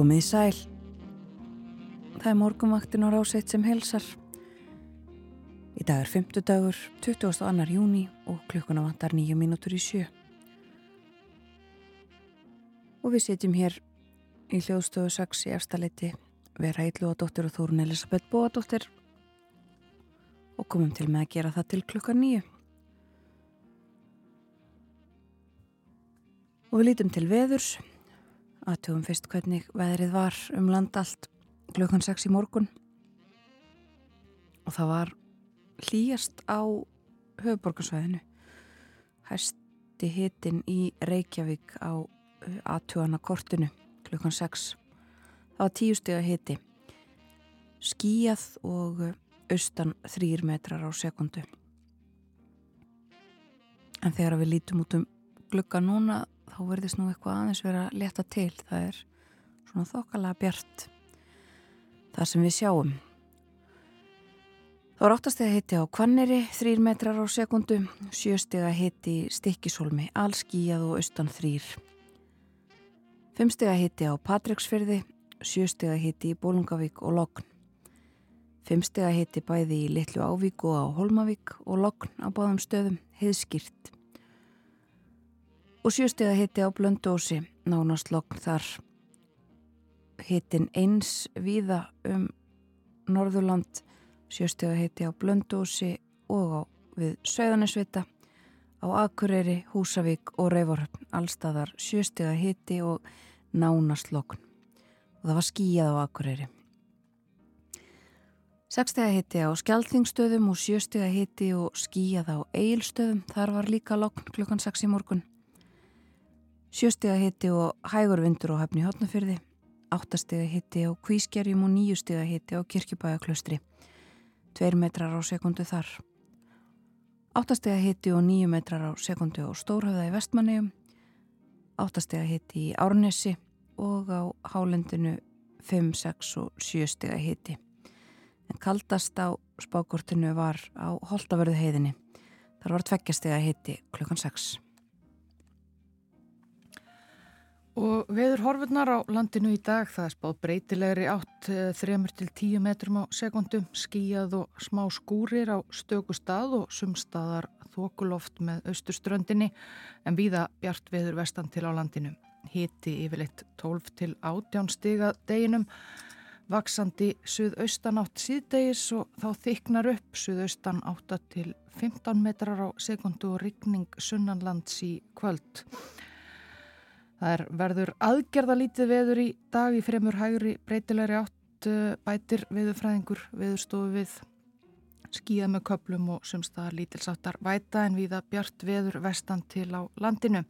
Komið í sæl. Það er morgunvaktin á ráseitt sem helsar. Í dag er 5. dagur, 22. júni og klukkuna vantar 9 mínútur í sjö. Og við setjum hér í hljóðstöðu 6 í efstaleiti vera Ílluadóttir og Þórun Elisabeth Bóadóttir og komum til með að gera það til klukka 9. Og við lítum til veðurs aðtugum fyrst hvernig veðrið var um land allt klukkan 6 í morgun. Og það var hlýjast á höfuborgarsvæðinu hæsti hitin í Reykjavík á aðtugana kortinu klukkan 6 það var tíustega hiti. Skíjað og austan þrýr metrar á sekundu en þegar við lítum út um glukka núna þá verðist nú eitthvað aðeins vera að leta til. Það er svona þokkala bjart það sem við sjáum. Þá er áttastega hitti á Kvanneri 3 metrar á sekundu sjöstega hitti Stikkisólmi allskíjað og austan 3 fimmstega hitti á Patræksferði sjöstega hitti í Bólungavík og Logn. Fimmstega hitti bæði í Littlu Ávík og á Holmavík og Logn á báðum stöðum heiðskýrt og sjöstega hitti á Blöndósi nánast lokn þar. Hittin eins víða um Norðurland sjöstega hitti á Blöndósi og á við Söðanesvita á Akureyri, Húsavík og Reyvorhöfn allstaðar sjöstega hitti og nánast lokn og það var skíjað á Akureyri. Sekstega hitti á Skjaldþingstöðum og sjöstega hitti og skíjað á Eilstöðum þar var líka lokn klukkan 6 í morgun Sjöstega hitti og hægur vindur á höfni hotnafyrði, áttastega hitti á kvískerjum og nýjustega hitti á kirkjubæjaklaustri, tveir metrar á sekundu þar. Áttastega hitti og nýju metrar á sekundu á Stórhauða í vestmanniðum, áttastega hitti í Árnesi og á Hálendinu 5, 6 og 7 stega hitti. En kaldast á spákortinu var á Holtavörðu heiðinni, þar var tveggjastega hitti klukkan 6. Og veður horfurnar á landinu í dag, það er spáð breytilegri átt 3-10 eh, metrum á sekundum, skíjað og smá skúrir á stöku stað og sumstaðar þokuloft með austurströndinni en víða bjart veður vestan til á landinu. Hiti yfirleitt 12 til 18 stiga deginum, vaksandi suðaustan átt síðdegis og þá þyknar upp suðaustan 8 til 15 metrar á sekundu og rigning sunnanlands í kvöld. Það er verður aðgerðalítið veður í dag í fremur hægri breytilegri átt eh, bætir veðurfræðingur veðurstofu við skíða með köplum og sumstaðar lítilsáttar væta en viða bjart veður vestan til á landinu.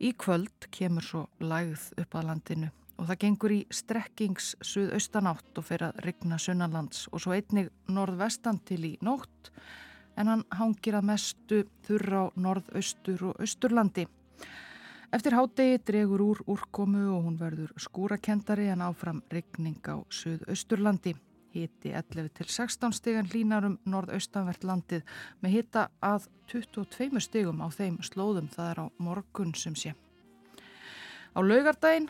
Í kvöld kemur svo lægð upp að landinu og það gengur í strekkings suðaustanátt og fer að rigna sunnanlands og svo einnig norðvestan til í nótt en hann hangir að mestu þurra á norðaustur og austurlandi. Eftir hádegi dregur úr úrkomu og hún verður skúrakendari en áfram rigning á Suðausturlandi. Hiti 11 til 16 stegan línar um norðaustanvert landið með hita að 22 stegum á þeim slóðum það er á morgun sem sé. Á laugardaginn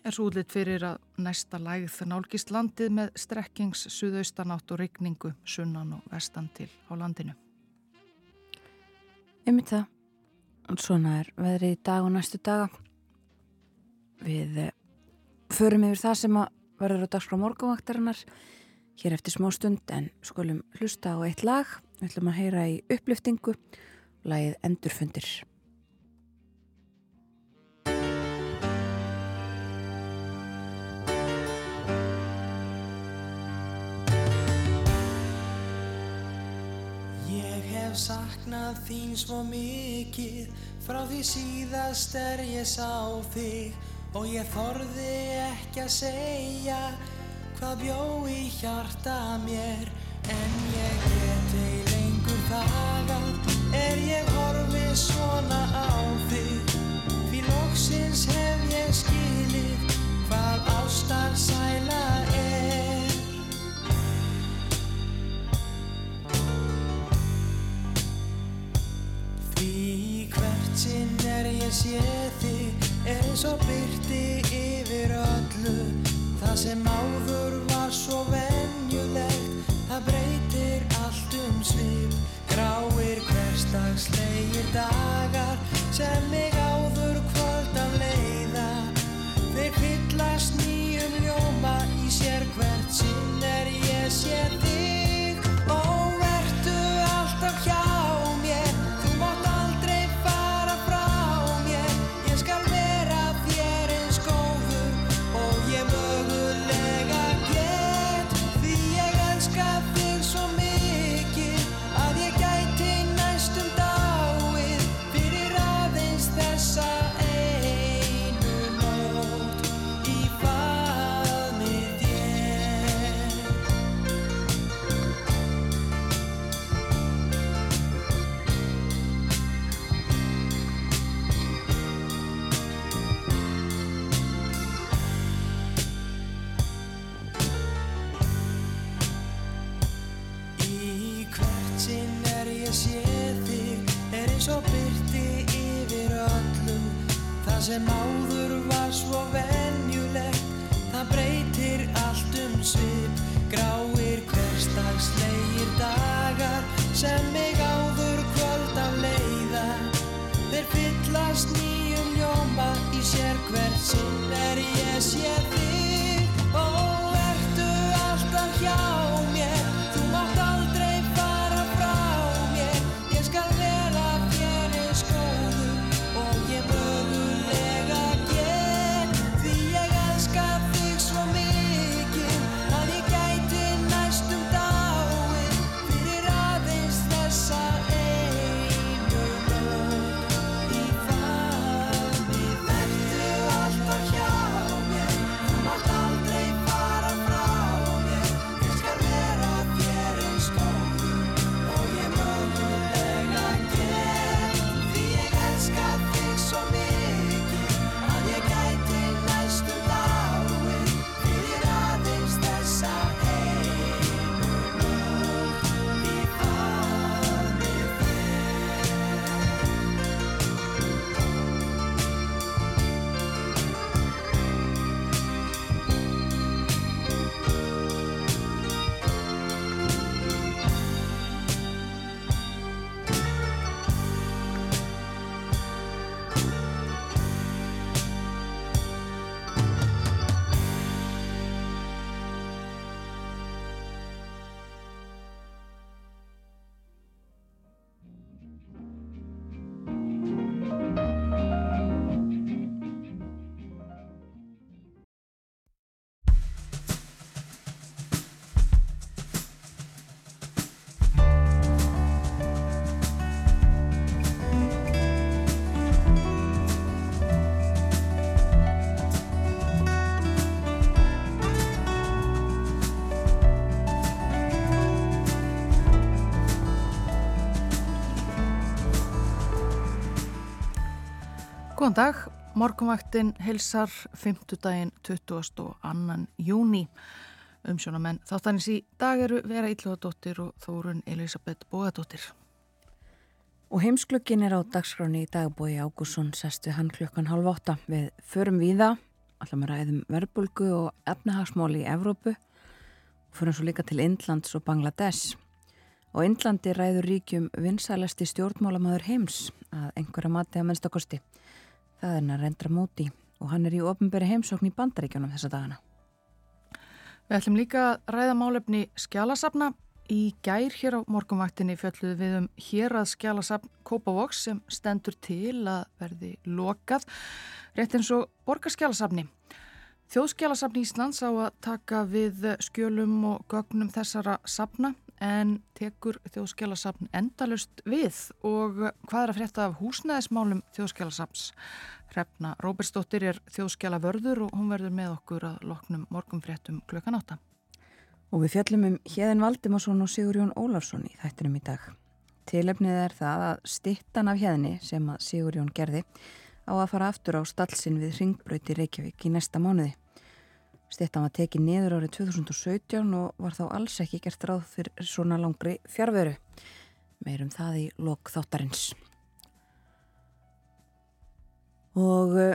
er svo útlitt fyrir að næsta lægð nálgist landið með strekkings suðaustanátt og rigningu sunnan og vestan til á landinu. Ymið það. Svona er veðrið í dag og næstu daga. Við eh, förum yfir það sem að verður á dagskrá morgunvaktarinnar hér eftir smá stund en skulum hlusta á eitt lag. Við ætlum að heyra í uppliftingu, lagið Endurfundir. Hef saknað þín svo mikið. Frá því síðast er ég sá þig Og ég þorði ekki að segja Hvað bjó í hjarta mér. En ég get ei lengur þagað Er ég horfið svona á þig. Því loksins hef ég skilið Hvað ástar sæla er Sinn er ég sé þig eins og byrti yfir öllu. Það sem áður var svo venjulegt Það breytir allt um svip. Gráir hverstagslegir dagar Sem mig áður kvöld af leiða. Þeir fyllast nýjum ljóma Í sér hvert sinn er ég sé þig Góðan dag, morgunvaktin hilsar 5. daginn 22. júni. Umsjónamenn þáttanins í dag eru Vera Íllóðadóttir og Þórun Elisabeth Bóðadóttir. Og heimsklukkin er á dagskráni í dagbói Ágússon sest við hann klukkan halv átta. Við förum víða, allar með ræðum verbulgu og efnahagsmál í Evrópu förum svo líka til Indlands og Bangladesh. Og Indlandi ræður ríkjum vinsælasti stjórnmálamæður heims að einhverja mati að mennstakosti. Það er Narendra Móti og hann er í ofnberi heimsókn í bandaríkjónum þessa dagana. Við ætlum líka að ræða málefni skjálasafna. Í gær hér á morgunvaktinni fjölluðu við um hér að skjálasafn Kópavoks sem stendur til að verði lokað, rétt eins og borgarskjálasafni. Þjóðskjálasafni Íslands á að taka við skjölum og gögnum þessara safna en tekur þjóðskjálasafn endalust við og hvað er að frétta af húsnæðismálum þjóðskjálasafns? Hrefna Róbersdóttir er þjóðskjála vörður og hún verður með okkur að loknum morgumfréttum klukkan átta. Og við fjallum um Hjeðin Valdimarsson og Sigurjón Ólafsson í þættinum í dag. Tilefnið er það að stittan af Hjeðinni sem að Sigurjón gerði á að fara aftur á stallsin við Ringbröyti Reykjavík í næsta mánuði. Stittan var tekið niður árið 2017 og var þá alls ekki gert ráð fyrir svona langri fjárveru. Meirum það í lok þáttarins. Og uh,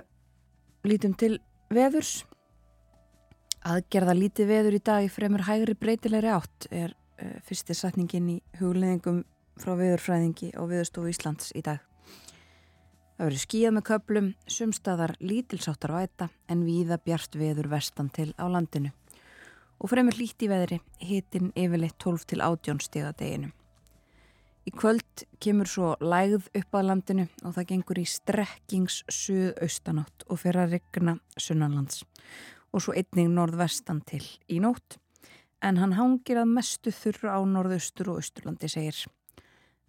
lítum til veðurs. Aðgerða lítið veður í dag í fremur hægri breytilegri átt er uh, fyrsti satningin í hugleðingum frá veðurfræðingi og veðurstofu Íslands í dag. Það verður skíðað með köplum, sumstaðar lítilsáttar væta en víða bjart veður vestan til á landinu. Og fremur líti veðri hitin yfirleitt 12 til 18 stiga deginu. Í kvöld kemur svo lægð upp að landinu og það gengur í strekkings suðaustanátt og fer að regna sunnanlands og svo einning norðvestan til í nótt en hann hangir að mestu þurra á norðaustur og austurlandi segir.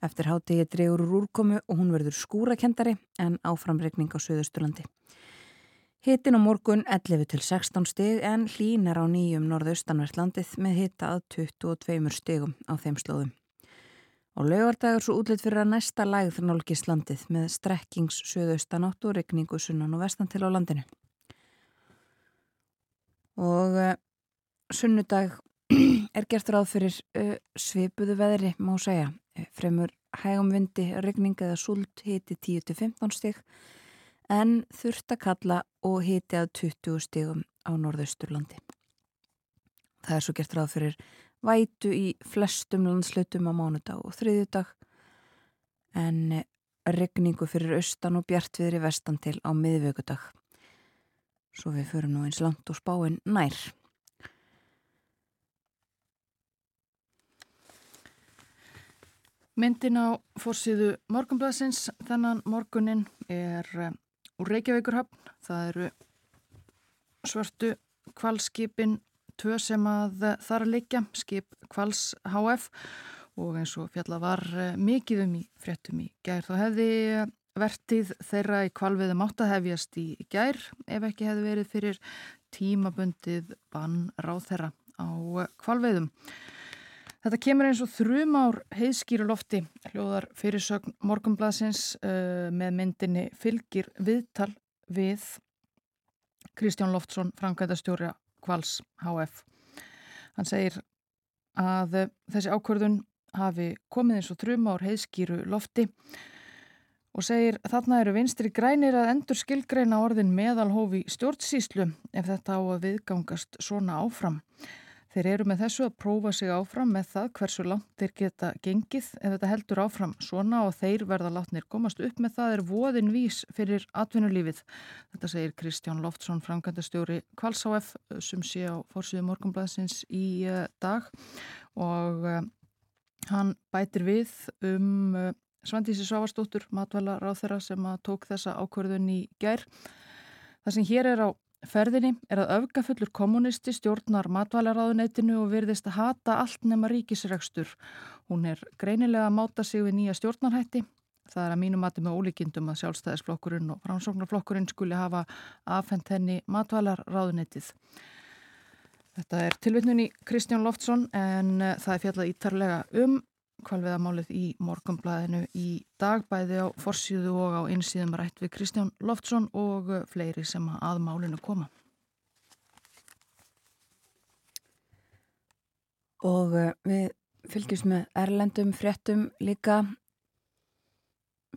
Eftir hátegi dregur úr úrkomu og hún verður skúrakendari en áframregning á Suðusturlandi. Hittin á morgun 11 til 16 stig en hlín er á nýjum norðaustanvertlandið með hitta að 22 stigum á þeim slóðum. Og laugardagur svo útlitt fyrir að næsta lægð nálgist landið með strekkings Suðaustanátt og regningu sunnan og vestan til á landinu. Og uh, sunnudag er gert ráð fyrir uh, svipuðu veðri má segja fremur hægum vindi, regning eða súld hiti 10-15 stig en þurft að kalla og hiti að 20 stigum á norðausturlandi. Það er svo gert ráð fyrir vætu í flestum landslutum á mánudag og þriðjudag en regningu fyrir austan og bjartviðri vestan til á miðvöggudag. Svo við förum nú eins langt og spáinn nær. Myndin á fórsíðu morgunblæsins þennan morgunin er eh, úr Reykjavíkurhöfn. Það eru svörtu kvalskipin tvö sem að þar að leikja, skip kvals HF og eins og fjalla var eh, mikið um í fréttum í gær. Þá hefði vertið þeirra í kvalviðum átt að hefjast í gær ef ekki hefði verið fyrir tímabundið bann ráð þeirra á kvalviðum. Þetta kemur eins og þrjum ár heiðskýru lofti, hljóðar fyrirsögn Morgonblasins uh, með myndinni fylgir viðtal við Kristján Loftsson, framkvæmdastjóri Kvals HF. Hann segir að uh, þessi ákvörðun hafi komið eins og þrjum ár heiðskýru lofti og segir þarna eru vinstri grænir að endur skilgreina orðin meðalhófi stjórnsýslu ef þetta á að viðgangast svona áfram. Þeir eru með þessu að prófa sig áfram með það hversu langt þeir geta gengið ef þetta heldur áfram svona og þeir verða látnir komast upp með það er voðin vís fyrir atvinnulífið. Þetta segir Kristján Loftsson, framkvæmdastjóri Kvalsáf sem sé á fórsíðu morgunblæðsins í uh, dag og uh, hann bætir við um uh, Svandísi Svávarsdóttur, matvæla ráð þeirra sem tók þessa ákverðun í gær. Það sem hér er á Ferðinni er að öfgafullur kommunisti stjórnar matvælaráðuneytinu og virðist að hata allt nema ríkisregstur. Hún er greinilega að máta sig við nýja stjórnarhætti. Það er að mínu mati með ólíkindum að sjálfstæðisflokkurinn og framsóknarflokkurinn skuli hafa afhengt henni matvælaráðuneytið. Þetta er tilvittnun í Kristján Loftsson en eh, það er fjallað ítarlega um kvalviðamálið í morgumblæðinu í dagbæði á forsýðu og á einsýðum rætt við Kristján Loftsson og fleiri sem að málinu koma. Og eh, við fylgjumst með erlendum fréttum líka.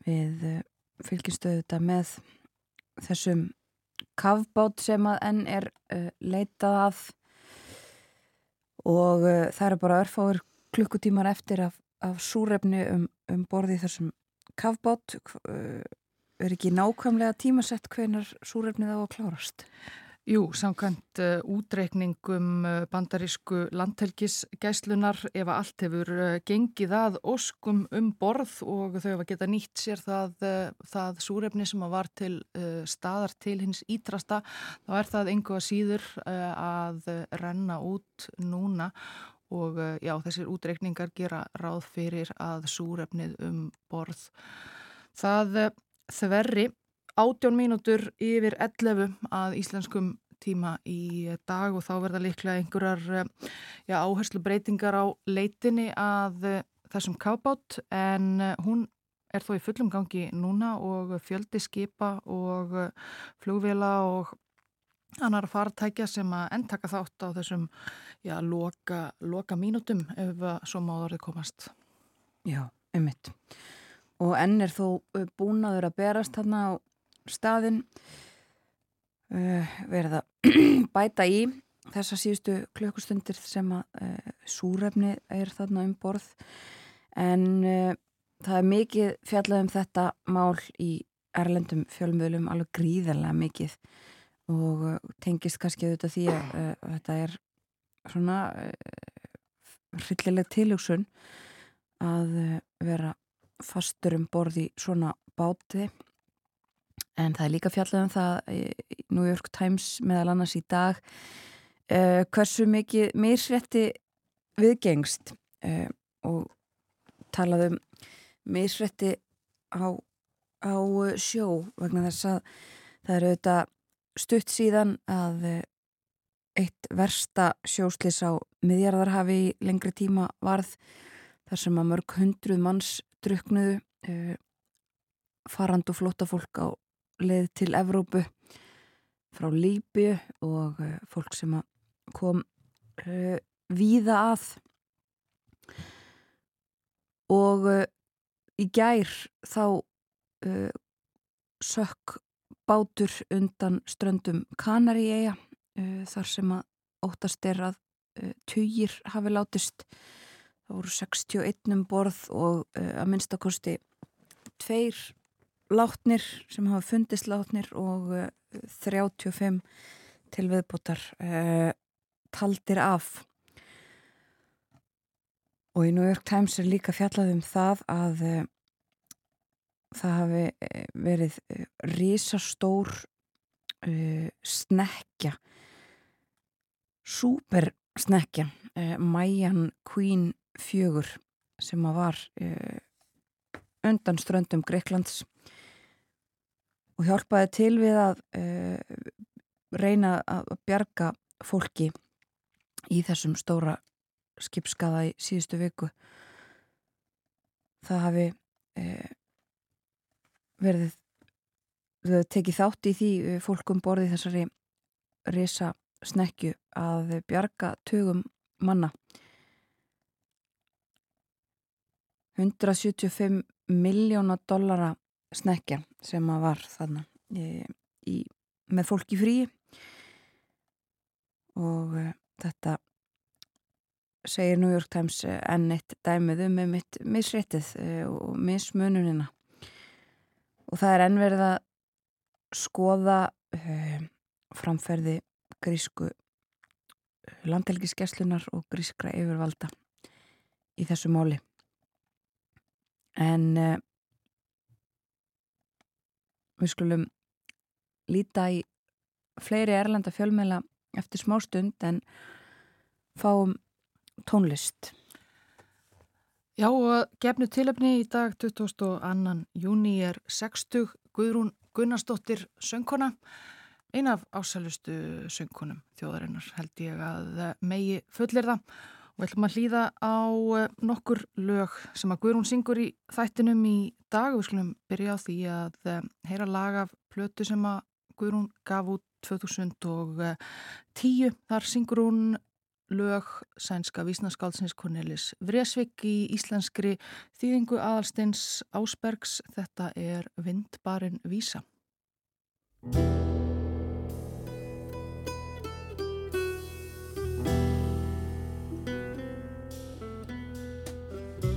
Við eh, fylgjumst auðvitað með þessum kavbát sem að enn er uh, leitað að og það eru bara örfáður klukkutímar eftir að af súrefni um, um borði þessum kafbátt uh, er ekki nákvæmlega tímasett hvenar súrefnið á að klárast? Jú, samkvæmt uh, útreikningum uh, bandarísku landhelgisgæslunar ef allt hefur uh, gengið að oskum um borð og þau hafa geta nýtt sér það, það súrefni sem var til staðar til hins ítrasta, þá er það einhvað síður að renna út núna og já, þessir útreikningar gera ráð fyrir að súrefnið um borð. Það þverri átjón mínútur yfir 11 að íslenskum tíma í dag og þá verða líklega einhverjar eh, já, áherslu breytingar á leitinni að eh, þessum kábátt en eh, hún er þó í fullum gangi núna og fjöldi skipa og flugvila og annar fartækja sem að endtaka þátt á þessum já, loka, loka mínutum ef svo máður þið komast. Já, ummitt. Og enn er þó búnaður að berast þarna á staðin uh, verða bæta í þessa síðustu klökkustundir sem að uh, súrefni er þarna um borð en uh, það er mikið fjallað um þetta mál í erlendum fjölmjölum alveg gríðarlega mikið og tengist kannski auðvitað því að þetta er svona hryllileg tilugsun að vera fastur um borði svona báti. En það er líka fjallað um það New York Times meðal annars í dag uh, hversu mikið misrætti viðgengst uh, og talað um misrætti á, á sjó vegna þess að það eru auðvitað stutt síðan að uh, eitt versta sjóslis á miðjarðarhafi í lengri tíma varð þar sem að mörg hundruð manns druknuðu farand og flotta fólk á leið til Evrópu frá Líbi og uh, fólk sem kom uh, víða að. Og uh, í gær þá sökk bátur undan ströndum Kanari eiga þar sem að óttast er að tugir hafi látist. Það voru 61 um borð og að minnstakosti tveir látnir sem hafa fundist látnir og uh, eh, 35 til viðbútar taldir af. Og í New York Times er líka fjallað um það að það hafi verið risastór snekja super snekja Mayan Queen fjögur sem að var undan ströndum Greiklands og hjálpaði til við að uh, reyna að bjarga fólki í þessum stóra skipskaða í síðustu viku. Það hafi uh, verið við tekið þátt í því eh, fólkum borði þessari risa snekju að bjarga tögum manna. 175 miljóna dollara snekja sem að var þarna e, í, með fólki frí og e, þetta segir New York Times enn eitt dæmið um með mitt misréttið e, og mismununina og það er ennverð að skoða e, framferði grísku landhelgiskeslunar og grískra yfirvalda í þessu móli en e, Við skulum líta í fleiri erlenda fjölmela eftir smá stund en fáum tónlist. Já og gefnu tilöfni í dag 22. júni er 60 Guðrún Gunnarsdóttir söngkona. Ein af ásælustu söngkonum þjóðarinnar held ég að megi fullir það og við ætlum að hlýða á eh, nokkur lög sem að Guðrún syngur í þættinum í dag og við skulum byrja á því að eh, heyra lag af plötu sem að Guðrún gaf út 2010 þar syngur hún lög sænska vísnaskálsins Cornelis Vresvik í íslenskri þýðingu aðalsteins Ásbergs. Þetta er Vindbarinn Vísa.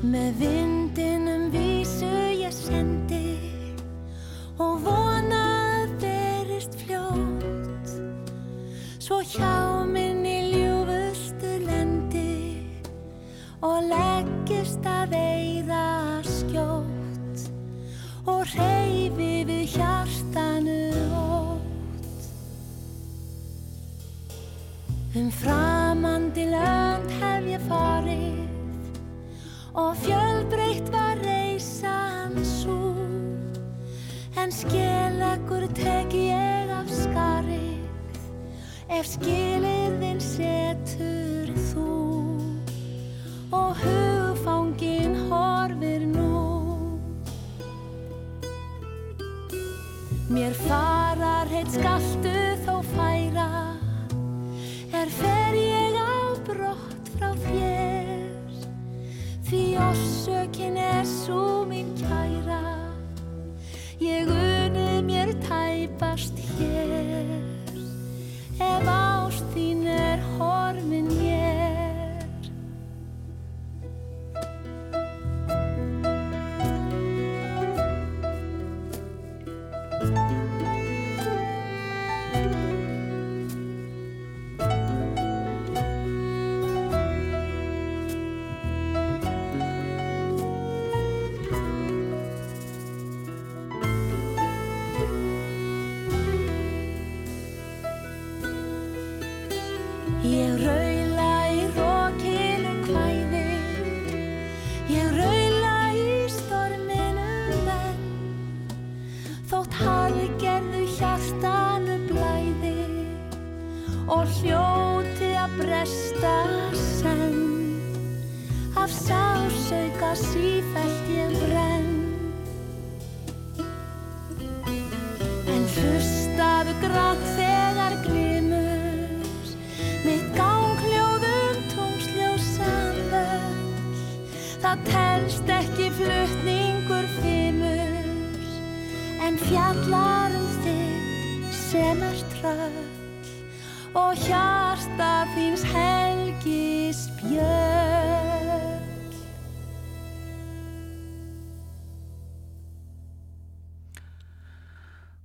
Með vindinum vísu ég sendi og vonað verist fljótt. Hjá og leggist að eira skjótt og reyfi við hjartanu ótt. Um framandi lönd hef ég farið og fjölbreytt var reysan svo en skelegur tek ég af skarið ef skiliðin setur og hugfangin horfir nú. Mér farar heitt skaltu þó færa. Er fer ég á brott frá þér. Því orsökin er svo mín kæra. Ég uni mér tæpast hér. Ef ást þín er horfin mér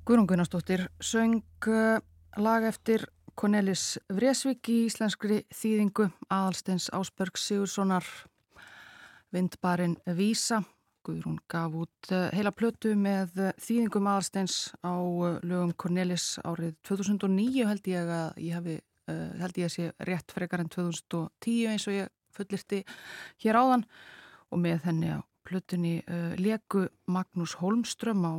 Guðrún Gunnarsdóttir söng uh, lag eftir Cornelis Vresvik í íslenskri þýðingu aðalsteins Ásberg Sigurssonar vindbarinn Vísa. Guðrún gaf út uh, heila plötu með uh, þýðingum aðalsteins á lögum Cornelis árið 2009 held ég að ég hafi, held ég að sé rétt frekar en 2010 eins og ég fullirti hér áðan og með henni á plötunni leku Magnús Holmström á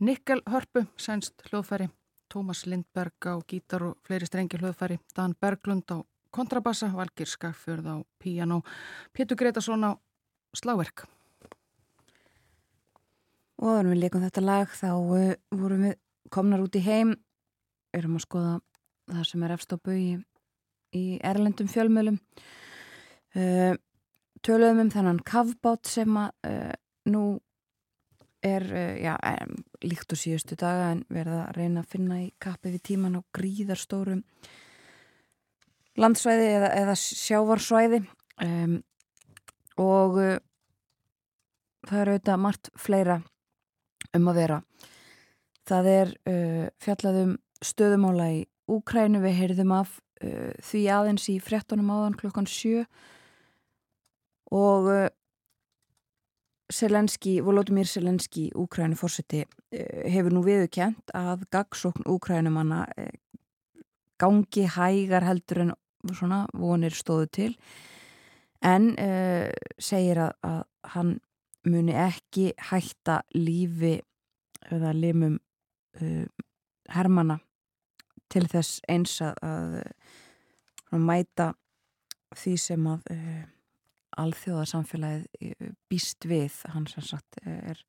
Nikkel Hörpu, sænst hljóðfæri, Tómas Lindberg á gítar og fleiri strengi hljóðfæri, Dan Berglund á kontrabassa, Valgir Skagfjörð á piano, Pétur Gretarsson á slagverk. Og þegar við leikum þetta lag þá uh, vorum við komnar út í heim, erum að skoða það sem er efst á bau í, í erlendum fjölmjölum. Uh, töluðum um þennan kavbát sem að uh, nú er uh, já, líkt og síðustu daga en verða að reyna að finna í kappi við tíman á gríðarstórum landsvæði eða, eða sjávarsvæði. Um, og uh, það er auðvitað margt fleira um að vera. Það er uh, fjallað um stöðumála í Úkrænu, við heyrðum af uh, því aðeins í frettunum áðan klokkan sjö. Og Selenski, Volodymyr Selenski, Úkrænu fórseti, uh, hefur nú viðukent að gagsókn Úkrænumanna uh, gangi hægar heldur en svona vonir stóðu til. En uh, segir að, að hann muni ekki hætta lífi eða limum uh, hermana til þess eins að, að mæta því sem að uh, alþjóðarsamfélagið býst við. Hann sem sagt er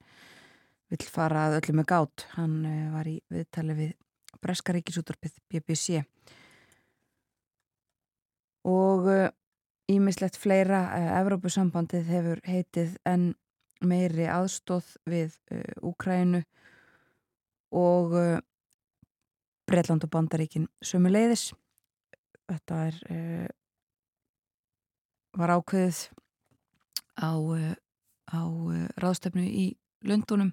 vill fara að öllu með gát. Hann uh, var í viðtali við Breska ríkisútorpið BBC og ímislegt fleira Evrópusambandið hefur heitið en meiri aðstóð við Úkrænu og Breitland og Bandaríkin sömuleiðis. Þetta er var ákveðið á, á ráðstefnu í Lundunum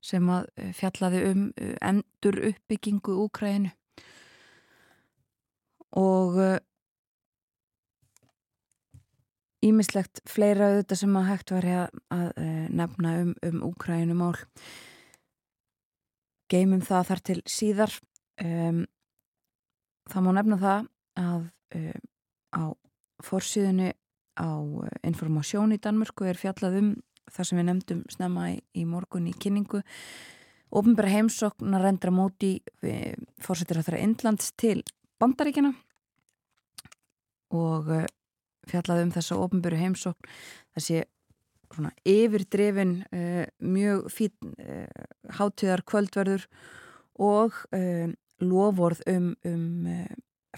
sem að fjallaði um endur uppbyggingu Úkrænu og ímislegt fleira auðvitað sem að hægt var að, að, nefna um, um Úkrænumál geymum það þar til síðar. Um, það má nefna það að um, á fórsíðunni á informasjón í Danmörku er fjallað um það sem við nefndum snemma í, í morgun í kynningu. Ofinbæra heimsokna rendra móti fórsetir að það er Indlands til Bandaríkina og fjallað um þessa ofinbæru heimsokn þessi svona yfirdrefin uh, mjög fín uh, hátíðar kvöldverður og uh, lovorð um, um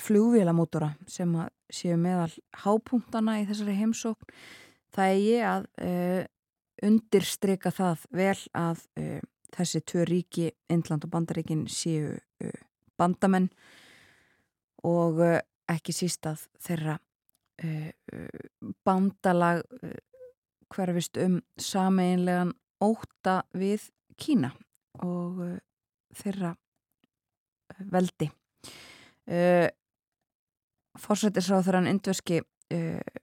flugvélamótora sem að séu meðal hápunktana í þessari heimsókn það er ég að undirstryka það vel að þessi tvö ríki, Indland og Bandaríkin séu bandamenn og ekki síst að þeirra bandalag hverfist um sameinlegan óta við Kína og uh, þeirra uh, veldi. Uh, Fórsættisráþurann Indveski uh,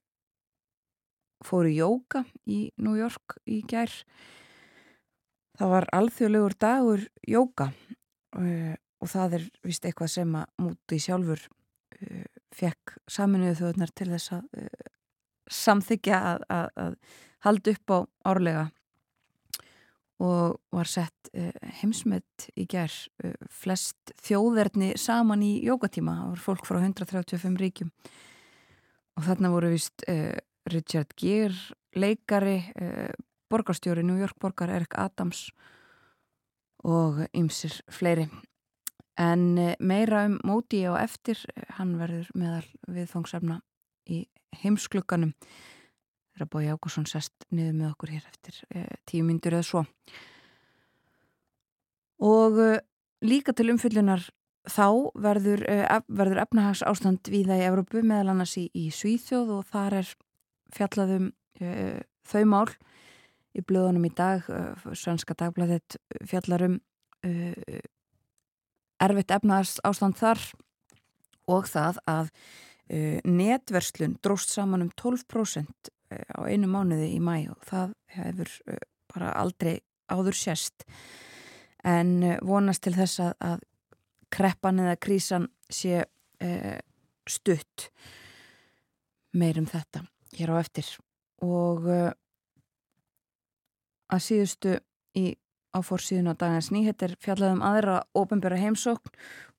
fóru jóka í New York í gær. Það var alþjóðlegur dagur jóka uh, og það er vist eitthvað sem að múti sjálfur uh, fekk saminuðu þjóðnar til þess að samþykja að, að, að haldi upp á árlega og var sett uh, heimsmet í gær uh, flest þjóðverðni saman í jókatíma, það voru fólk frá 135 ríkjum. Og þarna voru vist uh, Richard Gere, leikari borgarstjóri New York borgar Erik Adams og ymsir fleiri. En meira um móti á eftir hann verður meðal viðfangsefna í heimsklukkanum þegar Bói Ágússon sest niður með okkur hér eftir eh, tíu myndur eða svo. Og eh, líka til umfyllunar þá verður, eh, verður efnahags ástand viða í Evrópu meðal annars í, í Svíþjóð og þar er fjallaðum eh, þau mál. Í blöðunum í dag eh, Svenska dagblæðet fjallarum eh, erfitt efnahags ástand þar og það að netverslun dróst saman um 12% Eh, á einu mánuði í mæ og það hefur eh, bara aldrei áður sérst en eh, vonast til þess að, að kreppan eða krísan sé e, stutt meirum þetta hér á eftir. Og e, að síðustu í áfórsíðun á dagins nýhettir fjallaðum aðra ofinbæra heimsókn.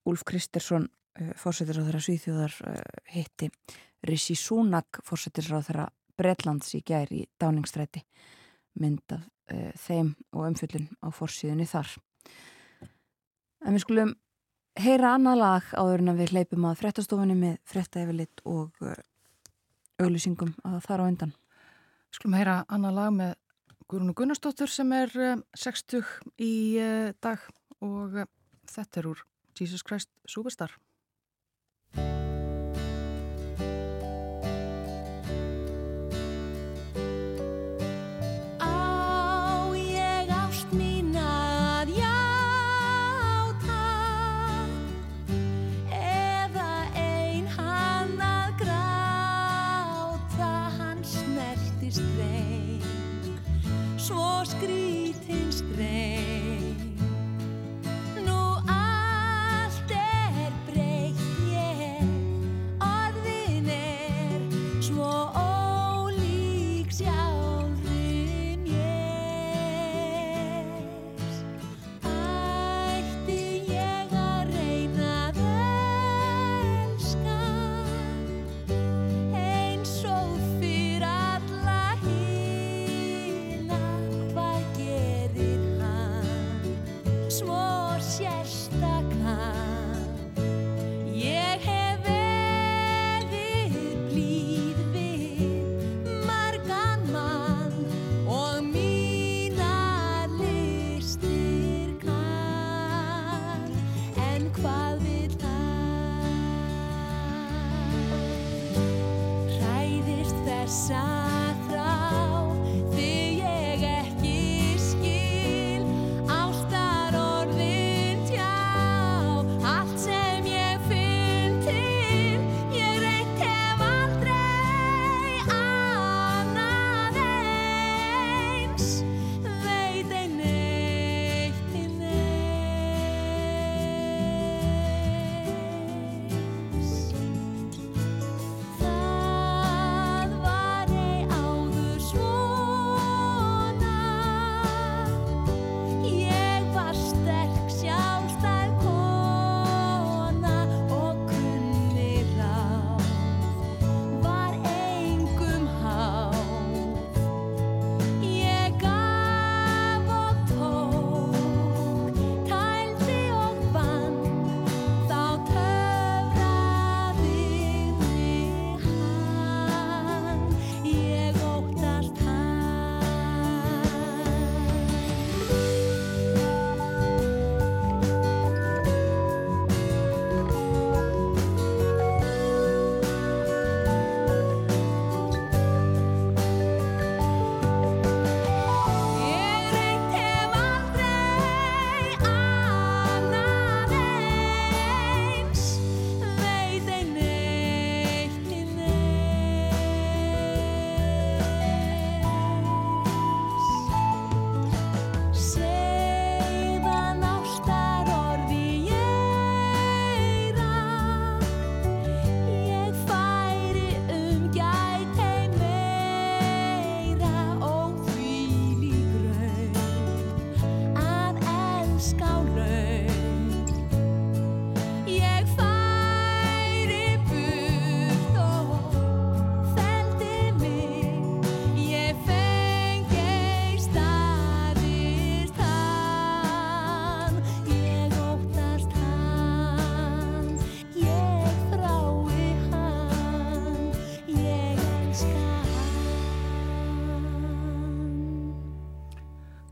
Úlf Kristersson e, fórsetir á þeirra svíþjóðar hitti Rissi Súnak fórsetir á þeirra Bretlands í gær í dáningstræti myndað uh, þeim og umfyllin á fórsíðunni þar. En við skulum heyra annað lag áður en við hleypum að frettastofunni með frettæfilitt og uh, auglýsingum að þar á undan. Við skulum heyra annað lag með Gurunu Gunnarsdóttur sem er uh, eh, 60 í dag og þetta er úr Jesus Christ Superstar. skrítinn streng, svo skrítinn streng.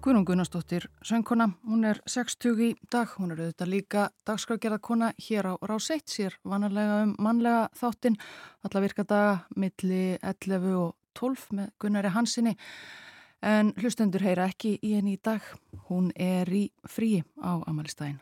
Guðrún Gunnarsdóttir söngkona, hún er 60 í dag, hún er auðvitað líka dagskrafgerða kona hér á Ráseitt, sér vanalega um mannlega þáttinn, alla virkadaga milli 11 og 12 með Gunnari Hansinni, en hlustendur heyra ekki í henni í dag, hún er í frí á Amalistægin.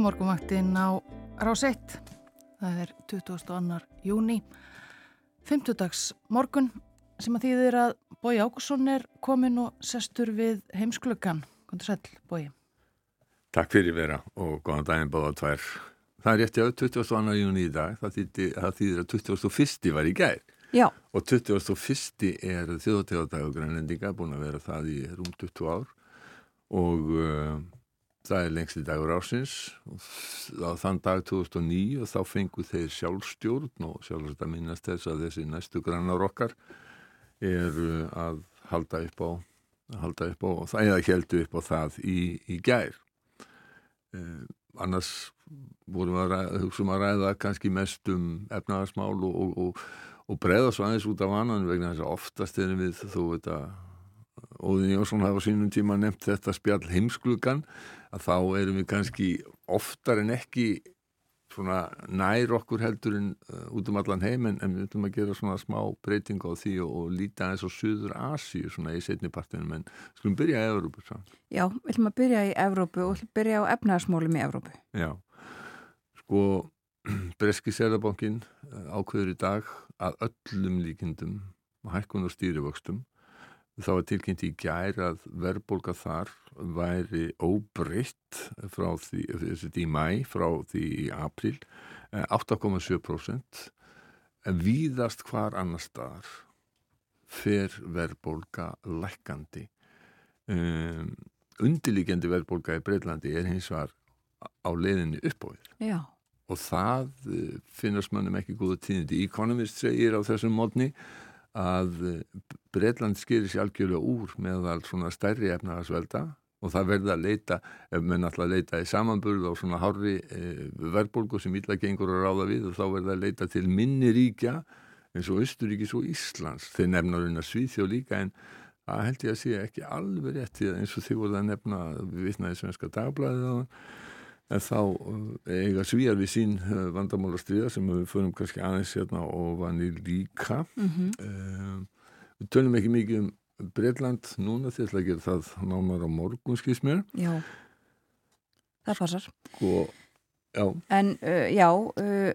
Er morgunvaktinn á Rás 1. Það er 22. júni, 50 morgun sem að þýðir að Bói Ákusson er komin og sestur við heimsklöggan. Kondur sæl, Bói. Takk fyrir vera og góðan daginn báða tvær. Það er rétti á 22. júni í dag, það þýðir, það þýðir að 21. var í gær. Já, Og 21. er þjóðtegadag grænlendinga, búin að vera það í rúm 20 ár og uh, það er lengst í dagur ásins á þann dag 2009 og þá fengu þeir sjálfstjórn og sjálfsagt að minnast þess að þessi næstu grannar okkar er að halda upp á halda upp á, eða heldu upp á það í, í gær. Eh, annars vorum að ræða, hugsaum að ræða kannski mest um efnaðarsmál og, og, og, og breyða svo aðeins út af annan vegna þess að oftast erum við þú veit að Óðin Jónsson hafa sínum tíma nefnt þetta spjall heimsklugan að þá erum við kannski oftar en ekki svona nær okkur heldur en uh, út um allan heim en, en við ætlum að gera svona smá breyting á því og, og líta eins á Suður Asíu svona í setni partinum en skulum byrja í Evrópu svo. já, við ætlum að byrja í Evrópu og byrja á efnaðarsmálum í Evrópu. Já, sko Breski Serabankin ákveður í dag að öllum líkindum hækkun og stýrivöxtum þá er tilkynnt í gær að verðbólka þar væri óbreytt frá því, því í mæ frá því í april 8,7% en víðast hvar annar staðar fer verðbólka lækkandi. Um, undirlíkjandi verðbólka í Breitlandi er hins vegar á leiðinni uppóðir Já, og það uh, finnast mönnum ekki góða tíðindi. Economist segir á þessum mótni að Breitland skilir sér algjörlega úr meðal svona stærri efnaðarsvelda og það verða að leita, ef alltaf að leita í samanburð á svona hári e, verðbólgu sem illa gengur að ráða við og þá verða að leita til minni ríkja eins og Östuríkis og Íslands. Þeir nefna raunar Svíþjó líka en það held ég að sé ekki alveg rétt eins og þið voruð að nefna við vitnaði svenska dagblæðið á það en þá eiga svíjar við sín vandamála stríða sem við förum kannski aðeins hérna og vanir líka. Mm um, við tölum ekki mikið um Breitland núna því að gera það nánar á morgun skýrs mér. Já, það passar. og já, En uh, já, uh,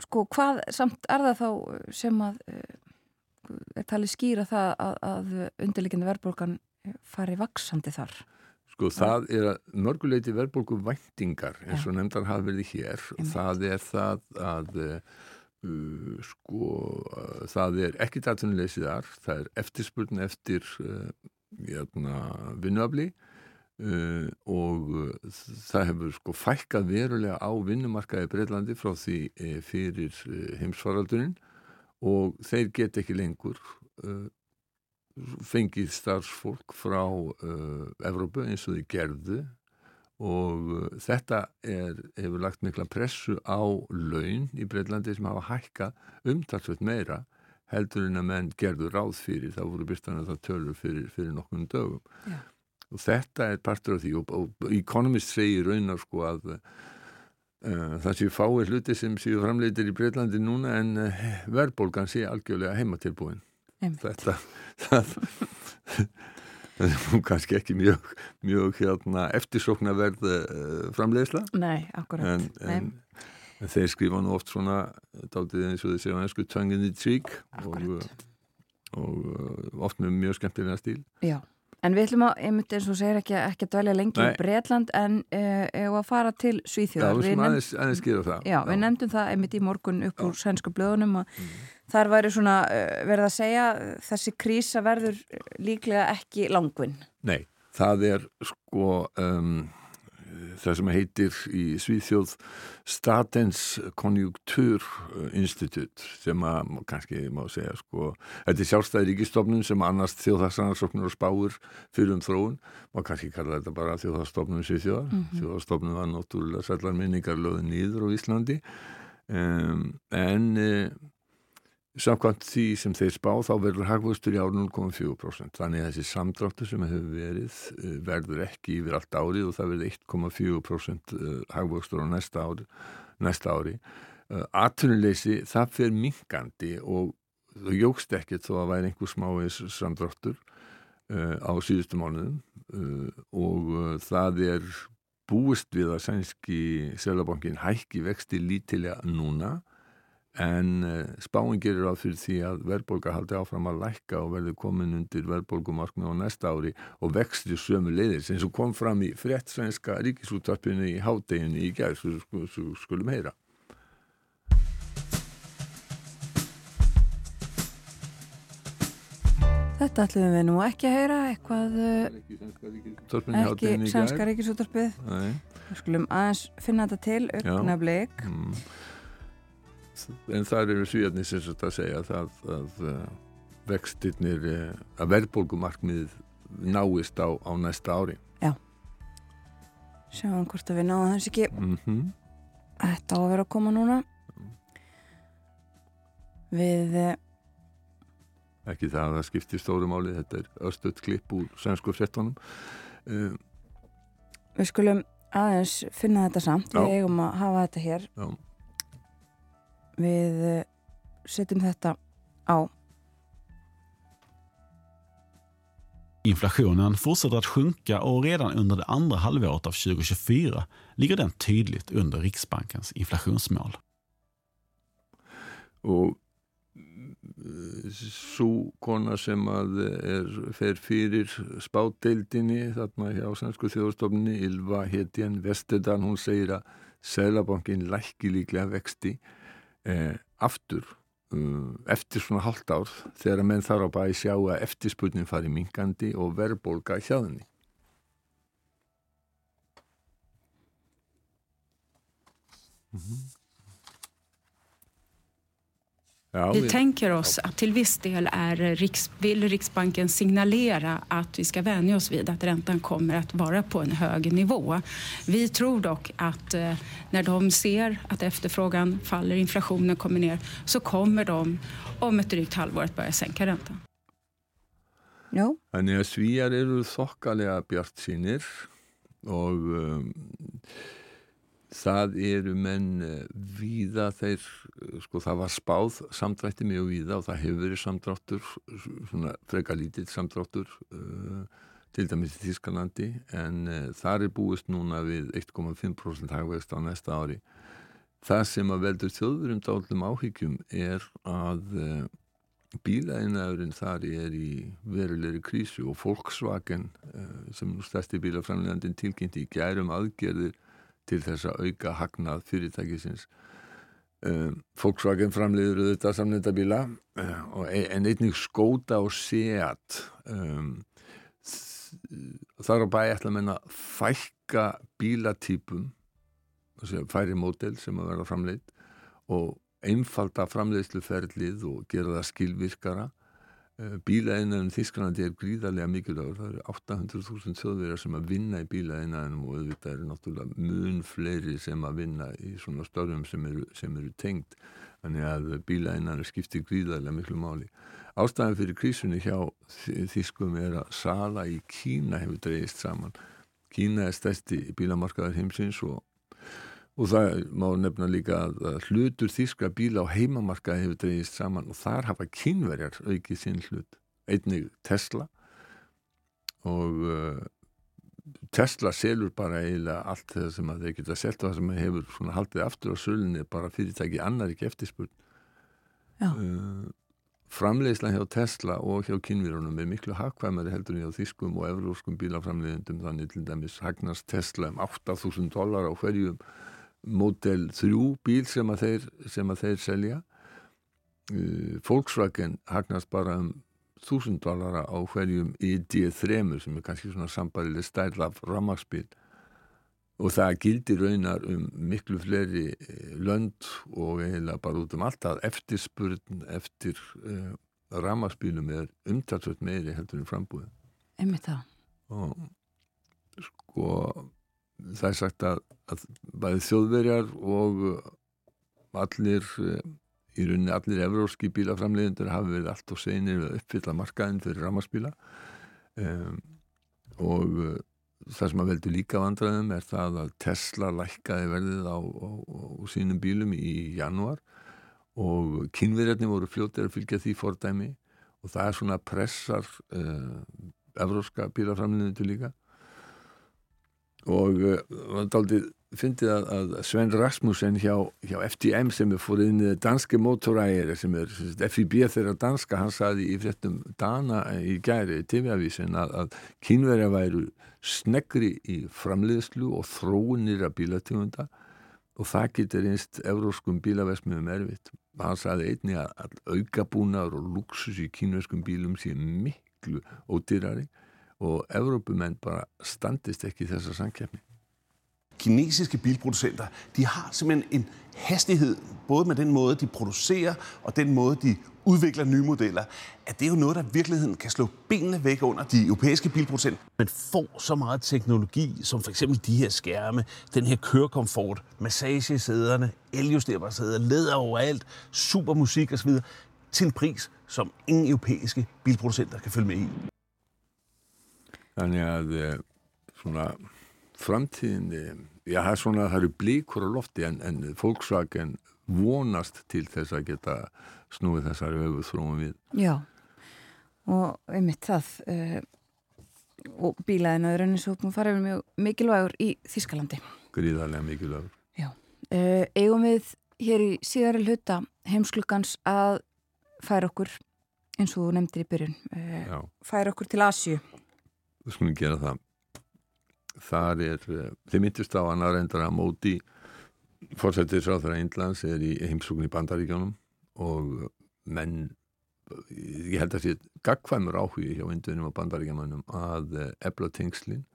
sko hvað samt er það þá sem að uh, er talið skýra það að, að undirleikindi verðbólgan fari vaksandi þar? Sko það er að mörguleiti verðbólgu væntingar eins og nefndar hafa verið hér. Einmitt. það er það að uh, sko uh, það er ekki datunleysið þar. Það er eftirspurn eftir uh, jæna, vinnuafli Uh, og uh, það hefur sko fækkað verulega á vinnumarkaði Breitlandi frá því uh, fyrir uh, heimsfaraldurinn. Og þeir get ekki lengur uh, fengið starfsfólk frá uh, Evrópu eins og þið gerðu og uh, þetta er, hefur lagt mikla pressu á laun í Breitlandi sem hafa hækka umtalsveit meira heldur en að menn gerður ráð fyrir það voru byrstanlega það tölur fyrir, fyrir nokkur dögum Já. og þetta er partur af því og, og Economist segir raunar sko að uh, það séu fáið hluti sem séu framleitir í Breitlandi núna en uh, verðbólgan sé algjörlega heimatilbúin. Þetta það, það er nú kannski ekki mjög, mjög hérna, eftirsóknarverð uh, framleiðsla. Nei, akkurat. en, en, en þeir skrifa nú oft svona dálítið eins og þeir segja in the cheek. Og, og uh, oft með mjög skemmtilega stíl. Já, en við ætlum að, einmitt eins og segir ekki, ekki að dvelja lengi Nei. í Bretland en uh, ef að fara til Já, Svíþjóðar. við Við aðeins, aðeins það. Já, við nefndum það einmitt í morgun upp úr sænsku blöðunum að Mm. Þar væri svona uh, verið að segja þessi krísa verður líklega ekki langvinn. Nei, það er sko um, það sem heitir í Svíþjóð Statens Konjunktur Institut sem að kannski má segja sko, þetta er sjálfstæði ríkistofnun sem annars þjóðhagsrannarsóknur og spáur fyrir um þróun, má kannski kalla þetta bara þjóðhagsstofnun Svíþjóðar mm -hmm. þjóðhagsstofnun var náttúrulega sællar minningar lögðu nýður á Íslandi um, en uh, Samkvæmt því sem þeir spá þá verður hagvöxtur í árið 0,4%. Þannig að þessi samdráttur sem hefur verið eh, verður ekki yfir allt árið og það verður 1,4% eh, hagvöxtur á næsta ári. Næsta ári. Atunuleysi það fer minkandi og það jógst ekkert þó að væri einhver smáis samdráttur á síðustu mánuðum og það er búist við að sænski selabankin hækki vexti lítilega núna en uh, spáin gerir ráð fyrir því að verðbólga haldi áfram að lækka og verði komin undir verðbólgumarkmið á næsta ári og vexti sömu leiðis eins og kom fram í frétt svenska ríkisúttarpinu í hádeginu í gær svo, skulum heyra Þetta ætlum við nú ekki að heyra eitthvað í ekki. Nei, Við skulum aðeins finna þetta til, augnablik. mm. En þar eru svíjarnir sem sagt að segja það að uh, vextirnir uh, að verðbólgumarkmið náist á, á næsta ári Sjáum hvort að við náðum þess ekki. mm Þetta á að vera að koma núna. Við, uh, ekki það að það skiptir stóru máli þetta er östuðt klipp úr sænsku frettunum uh, við skulum aðeins finna þetta samt. Já. Við eigum að hafa þetta hér. já, Við uh, setjum þetta á. Inflationen fortsätter att sjunka och redan under det andra halvåret av 2024 ligger den tydligt under Riksbankens inflationsmål. og svo kona sem að er, fer fyrir spátdeildinni þarna hjá sænsku þjóðstofninni Ylva Hetjen Vestedan hún segir að Sælabankin lækki líklega vexti eh, aftur um, eftir svona halvt ár þegar menn þarf að bæði sjá að eftirspurnin fari minkandi og verðbólga hjáðinni Já, Vi tänker oss att till viss del är Riks, vill Riksbanken signalera att vi ska vänja oss vid att räntan kommer att vara på en hög nivå. Vi tror dock att eh, när de ser att efterfrågan faller, inflationen kommer ner, så kommer de om ett drygt halvår att börja sänka räntan. Já, Þannig að svíjar eru þokkalega bjart sínir og um, það eru menn uh, víða þeir, uh, sko það var spáð samdrætti mjög víða og það hefur verið samdráttur, svona freka lítill samdráttur uh, til dæmis í Þískalandi en uh, þar er búist núna við 1,5% hagvegst á næsta ári. Það sem að veldur þjóðurum dálum áhyggjum er að uh, bílaðinaðurinn þar er í verulegri krísu og Volkswagen sem nú stærsti bílaframlegandin tilkynnti í gærum aðgerðir til þess að auka hagnað fyrirtækisins. Um, Volkswagen framleiður auðvitað samnenda bíla uh, og e- en einnig skóta og seat. Um, þar á bæ ætla að menna fækka bílatýpum færi mótel sem að vera framleitt og einfalda framleiðsluferlið og gera það skilvirkara bílaðinnaðin Þísklandi er gríðarlega mikilvægur. Það eru 800.000 þjóðverjar sem að vinna í bílaðinnaðinum og þetta eru náttúrulega mun fleiri sem að vinna í svona störfum sem eru, eru tengt þannig að bílaðinnaðin skiptir gríðarlega miklu máli. Ástæðan fyrir krísunni hjá Þískum er að sala í Kína hefur dreyist saman. Kína er stærsti bílamarkaðar heimsins og Og það má nefna líka að hlutur þíska bíla á heimamarkaði hefur dreyist saman og þar hafa kynverjar aukið sinn hlut. Einnig Tesla og uh, Tesla selur bara eiginlega allt það sem að þeir geta selta það sem hefur haldið aftur á sölinni bara fyrirtæki annar ekki eftirspurn. Uh, framleiðsla hjá Tesla og hjá kynverjunum er miklu hagkvæmari heldur en hjá þískum og evróskum bílaframleiðendum þannig til dæmis hagnast Tesla um 8.000 dólar á hverjum Model 3 bíl sem að þeir, sem að þeir selja. Uh, Volkswagen hagnast bara um 1000 dollara á hverjum ID3 sem er kannski svona sambarileg stærl af rammagsbíl og það gildir raunar um miklu fleiri lönd og eiginlega bara út um alltaf eftirspurn eftir uh, rammagsbílum er umtalsvöld meiri heldur en frambúið Emmi það. Og sko það er sagt að, að bæði þjóðverjar og allir í rauninni allir evróski bílaframlegendur hafi verið allt og senir við að uppfylla markaðin fyrir rammarspíla um, og það sem að veldu líka vandraðum er það að Tesla lækkaði verðið á, á, á sínum bílum í janúar og kynverjarni voru fljóttir að fylgja því fordæmi og það er svona pressar uh, evróska bílaframlegendur líka og það uh, aldrei fyndið að, að Sven Rasmussen hjá, hjá FDM sem er fór inn í danske mótorægir sem er FIB þeirra danska hann saði í fréttum Dana í gæri TV-avísin að, að kínverja væru snegri í framleiðslu og þróunir af bílategunda og það getur einst euróskum bílaversmiðum erfitt. Hann saði einni að aukabúnar og luxus í kínverskum bílum sé miklu ódýrari og Evrópumenn bara standist ekki þessa samkjæfni. Kinesiske bilproducenter, de har simpelthen en hastighed, både med den måde, de producerer, og den måde, de udvikler nye modeller, at det er jo noget, der i virkeligheden kan slå benene væk under de europæiske bilproducenter. Man får så meget teknologi, som for eksempel de her skærme, den her kørekomfort, massagesæderne, eljusterbare sæder, læder overalt, super musik osv., til en pris, som ingen europæiske bilproducenter kan følge med i. Þannig að svona framtíðin, já það er svona það eru blíkur á lofti en, en Volkswagen vonast til þess að geta snúið þessari öfu þróum við. Já og einmitt það uh, og bílaðinaður eins og hún farið mjög mikilvægur í Þískalandi. Gríðarlega mikilvægur. Já. Uh, eigum við hér í síðari hluta heimsklukans að færa okkur eins og þú nefndir í byrjun uh, færa okkur til Asju við skulum gera það þar er, þið myndist á hann að reynda að móti fórsættisráþara Índlands er í heimsókn í bandaríkjónum og menn ég held að sé gagkvæmur áhugi hjá indunum og bandaríkjamannum að ebla tengslinn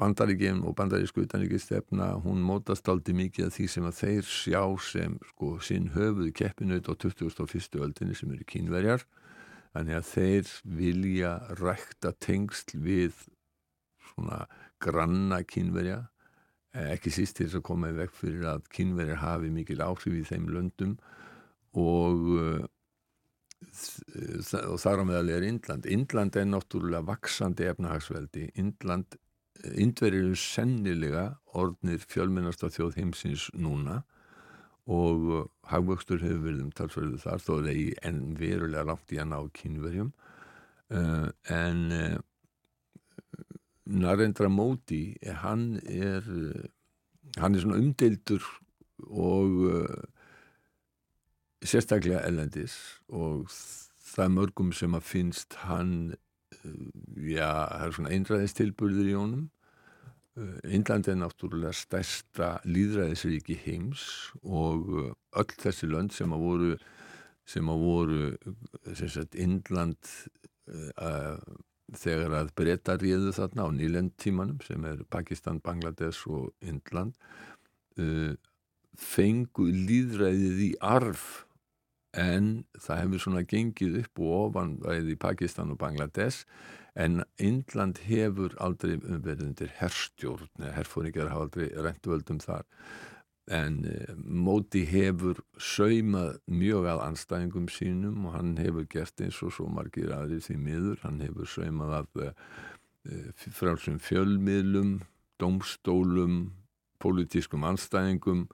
bandaríkjum og bandarísku utanríkistefna hún mótast aldrei mikið af því sem að þeir sjá sem sko sinn höfuð keppinaut á 2001. öldinni sem eru kínverjar Þannig að þeir vilja rækta tengsl við svona granna kynverja, ekki síst til þess að koma í vekk fyrir að kynverjar hafi mikil áhrif í þeim löndum og, og þar á meðal er Indland. Indland er náttúrulega vaksandi efnahagsveldi. Indland, Indverjir eru sennilega orðnir fjölmennast á þjóð heimsins núna og uh, hagvöxtur hefur verið um talsverðu þar þó er það í enn verulega langt í að ná kynverjum uh, en uh, Narendra Móti hann er uh, hann er svona umdeildur og uh, sérstaklega ellendis og það er mörgum sem að finnst hann uh, já, það er svona einræðistilburður í honum Índland er náttúrulega stærsta líðræðisríki heims og öll þessi lönd sem að voru sem að voru Índland uh, þegar að breyta ríðu þarna á nýlendtímanum sem er Pakistan, Bangladesh og Índland uh, fengu líðræðið í arf en það hefur svona gengið upp og ofan bæði í Pakistan og Bangladesh en Indland hefur aldrei verið undir herstjórn eða herfóringar hafa aldrei rentvöldum þar. En e, Móti hefur saumað mjög að anstæðingum sínum og hann hefur gert eins og svo margir aðrið því miður. Hann hefur saumað að e, frálsum fjölmiðlum domstólum pólitískum anstæðingum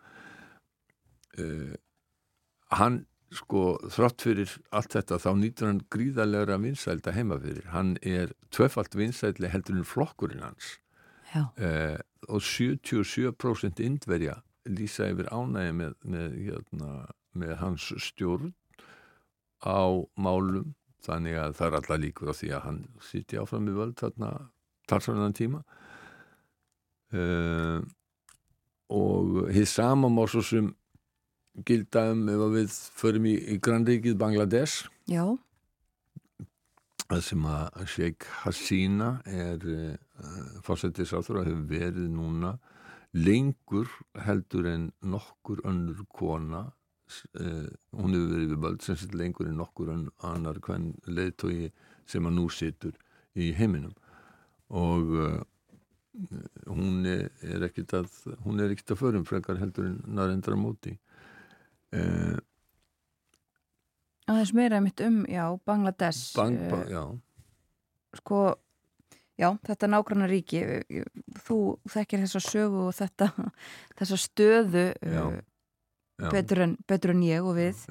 hann sko þrátt fyrir allt þetta þá nýtur hann gríðarlegra vinsælda heima fyrir. Hann er tvöfalt vinsældi heldur en flokkurinn hans. Eh, og 77% indverja lýsa yfir ánægi með, með, hérna, með hans stjórn á málum. Þannig að það er alltaf líkur á því að hann sýti áfram í völd þarna talsverðan tíma. Eh, og hér sama má svo sem gilda um ef við förum í, í grannríkið Bangladesh. Já. Það sem að Sheikh Hasina er uh, fórsettisáþur og hefur verið núna lengur heldur en nokkur önnur kona uh, hún hefur verið við bald sem sitt lengur en nokkur annar hvern leðtogi sem að nú situr í heiminum. Og uh, hún er ekkit að hún er ekkit að förum frekar heldur en narendra móti Uh, aðeins meira mitt um, já, Bangladesh Bang, ba, já. sko já, þetta nágrannar ríki þú þekkir þessa sögu og þetta þessa stöðu já, já. Betur, en, betur en ég og við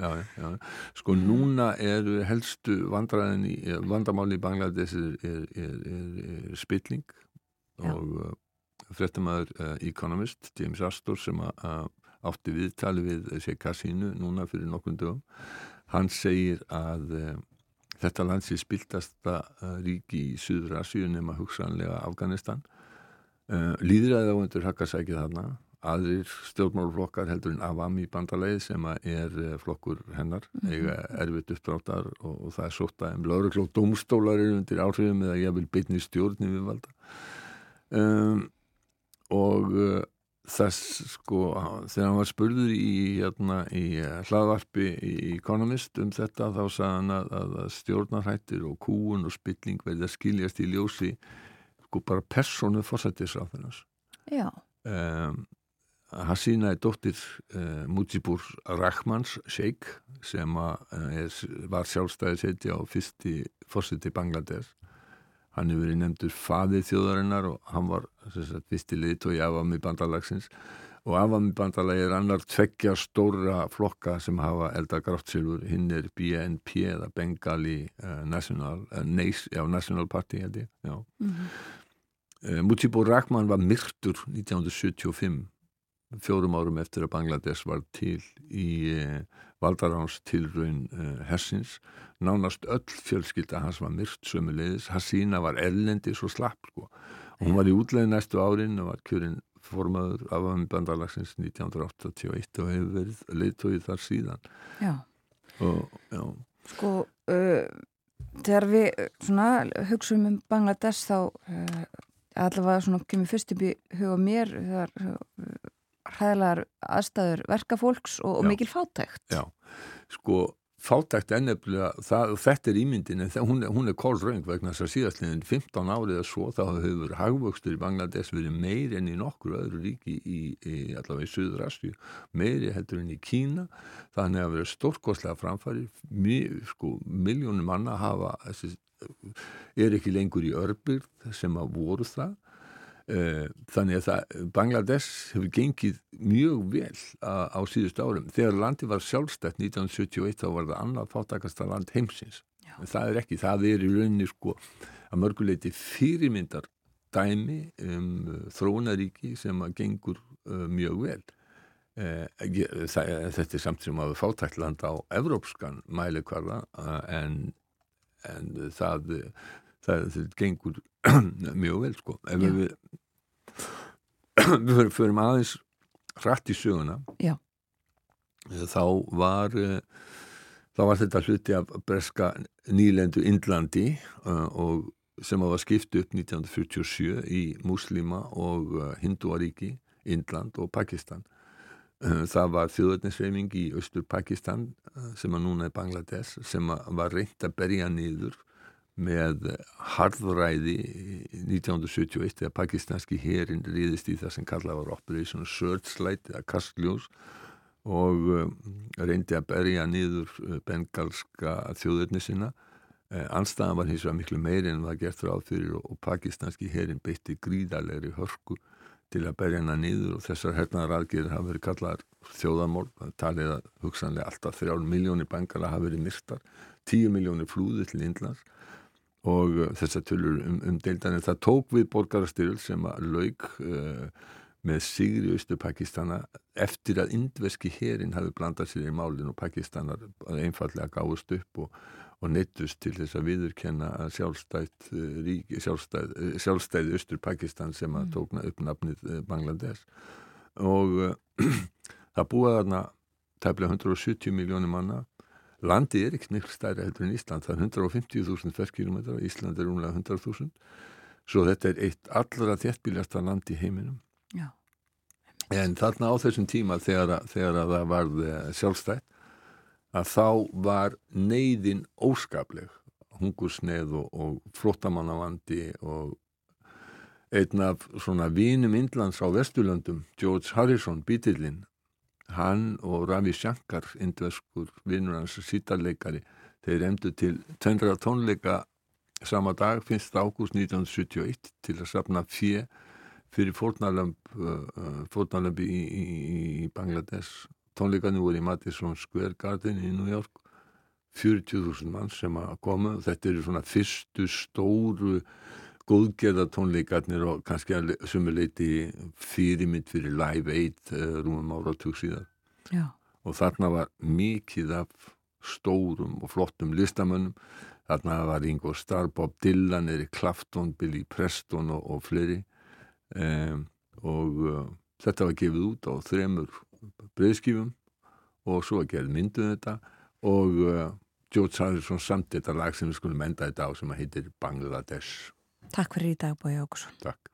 sko núna er helstu vandamáli í Bangladesh er, er, er, er spilling og frettamæður uh, Economist James Astor sem að átti viðtali við þessi kassínu núna fyrir nokkrum dögum. Hann segir að uh, þetta land sé spiltasta uh, ríki í Suður Asíu nema hugsanlega Afganistan. Uh, líðræði á undir hakkasækið þarna. Aðrir stjórnmálflokkar heldur en Avami bandaleið sem er flokkur hennar mm -hmm. eiga erfitt uppdráttar og, og það er að laurugl og domstólar eru undir áhrifum eða ég vil beitni stjórn við valda um, og þess sko þegar hann var spurður í, hérna, í eh, hlaðvarpi í Economist um þetta þá sagði hann að, að stjórnarhættir og kúun og spilling verði að skiljast í ljósi sko bara persónu fórsættisráðunars um, Hassina er dóttir uh, Mujibur Rahmans Sheikh sem að, uh, var sjálfstæðisheiti á fyrsti fórsætti Bangladesh hann hefur verið nefndur faðið þjóðarinnar og hann var fyrstilegið tói afami bandalagsins og afami bandalagi er annar tveggja stóra flokka sem hafa elda gráttsilfur, hinn er BNP eða Bengali uh, National, uh, Nace, já, National Party held ég mm -hmm. uh, Mujibur Rahman var myrktur 1975 fjórum árum eftir að Bangladesh var til í valdaráns tilraun hersins nánast öll fjölskylda hans var myrt sömulegis, Hassína var ellendi svo slapp sko. hún var í útlegin næstu árin og var kjörinn formaður af bandalagsins 1981 og hefur verið leiðtóið þar síðan já. Og, já. sko uh, þegar við svona, hugsaum um Bangladesh þá uh, allavega svona kemur fyrst upp í huga mér þegar uh, hræðilegar aðstæður verkafólks og, og mikil fátækt. Já, sko fátækt ennefnilega, þetta er ímyndin en það, hún, hún er kólröng vegna þess að síðastliðin 15 árið að svo þá hefur hagvöxtur í Bangladesh verið meir enn í nokkur öðru ríki í, í allavega í Suður Asju, meiri heldur enn í Kína, þannig að vera stórkoslega framfæri, sko miljónum manna hafa er ekki lengur í örbyrð sem að voru það þannig að það, Bangladesh hefur gengið mjög vel á, á síðust árum. Þegar landi var sjálfstætt 1971 þá var það annað fátakasta land heimsins. En það er ekki, það er í rauninni sko að mörguleiti fyrirmyndar dæmi um uh, þróunaríki sem að gengur uh, mjög vel. Uh, það, þetta er samt sem að fátækt land á evrópskan mælikvarða en, en það það, það gengur mjög vel sko. Ef við við förum aðeins hratt í söguna. Já. þá var eh, þá var þetta hluti af breska nýlendu Indlandi uh, og sem var skipt upp 1947 í muslima og hinduaríki Indland og Pakistan. Það var þjóðarninsreifing í Östur Pakistan sem að núna er Bangladesh sem var reynd að berja niður með harðræði 1971 þegar pakistanski herin riðist í það sem kallað var Operation Searchlight eða Kastljós og reyndi að berja niður bengalska þjóðurni sinna anstæðan var hins vegar miklu meiri en það gert ráð fyrir og pakistanski herin beitti gríðarleiri hörku til að berja hana niður og þessar hernaðar aðgerðir hafa verið kallaðar þjóðamál, talið að hugsanlega alltaf þrjár miljónir bengala hafa verið myrtar, tíu miljónir flúði til Indlands og þessar tölur um, um deildanir það tók við borgarastyrjul sem að laug uh, með sigri austu Pakistana eftir að indveski herin hafi blandað sér í málinn og Pakistanar einfallega gáðust upp og og neittust til þess að viðurkenna að sjálfstætt ríki, sjálfstæð, sjálfstæði Östur Pakistan sem að tókna upp nafnið Bangladesh. Og uh, það búið þarna tæmlega 170 miljónir manna landi er ekki miklu stærri heldur en Ísland það er 150.000 ferrkilometra Ísland er umlega 100.000 svo þetta er eitt allra þéttbíljasta land í heiminum. Já. en þarna á þessum tíma þegar, þegar að það varð sjálfstætt að þá var neyðin óskapleg. Hungursneið og, og flottamannavandi og einn af svona vínum Indlands á Vesturlöndum, George Harrison, bítillinn, hann og Ravi Shankar, indveskur vinnur hans sítarleikari, þeir emdu til tvendra tónleika sama dag, finnst ágúst 1971 til að sapna fjö fyrir fórnalömb í, í, í Bangladesh. Tónleikarnir voru í Madison Square Garden í New York. 40.000 mann sem að koma þetta eru svona fyrstu stóru góðgerða tónleikarnir og kannski að sumuleiti fyrirmynd fyrir Live Aid rúmum áratug síðan Já. og þarna var mikið af stórum og flottum listamönnum. Þarna var Ingo Starr, Bob Dylan Eri Clapton, Billy Preston og, og fleiri. Um, og uh, þetta var gefið út á þremur breyðskífum og svo gerði mynduð þetta. Og uh, George Harrison samt þetta lag sem við skulum enda þetta á sem heitir Bangladesh Takk fyrir í dag Bói Ákusson Takk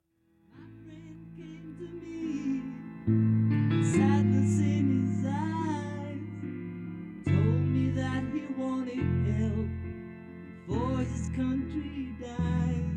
Sadness in his eyes told me that he wanted help before his country died.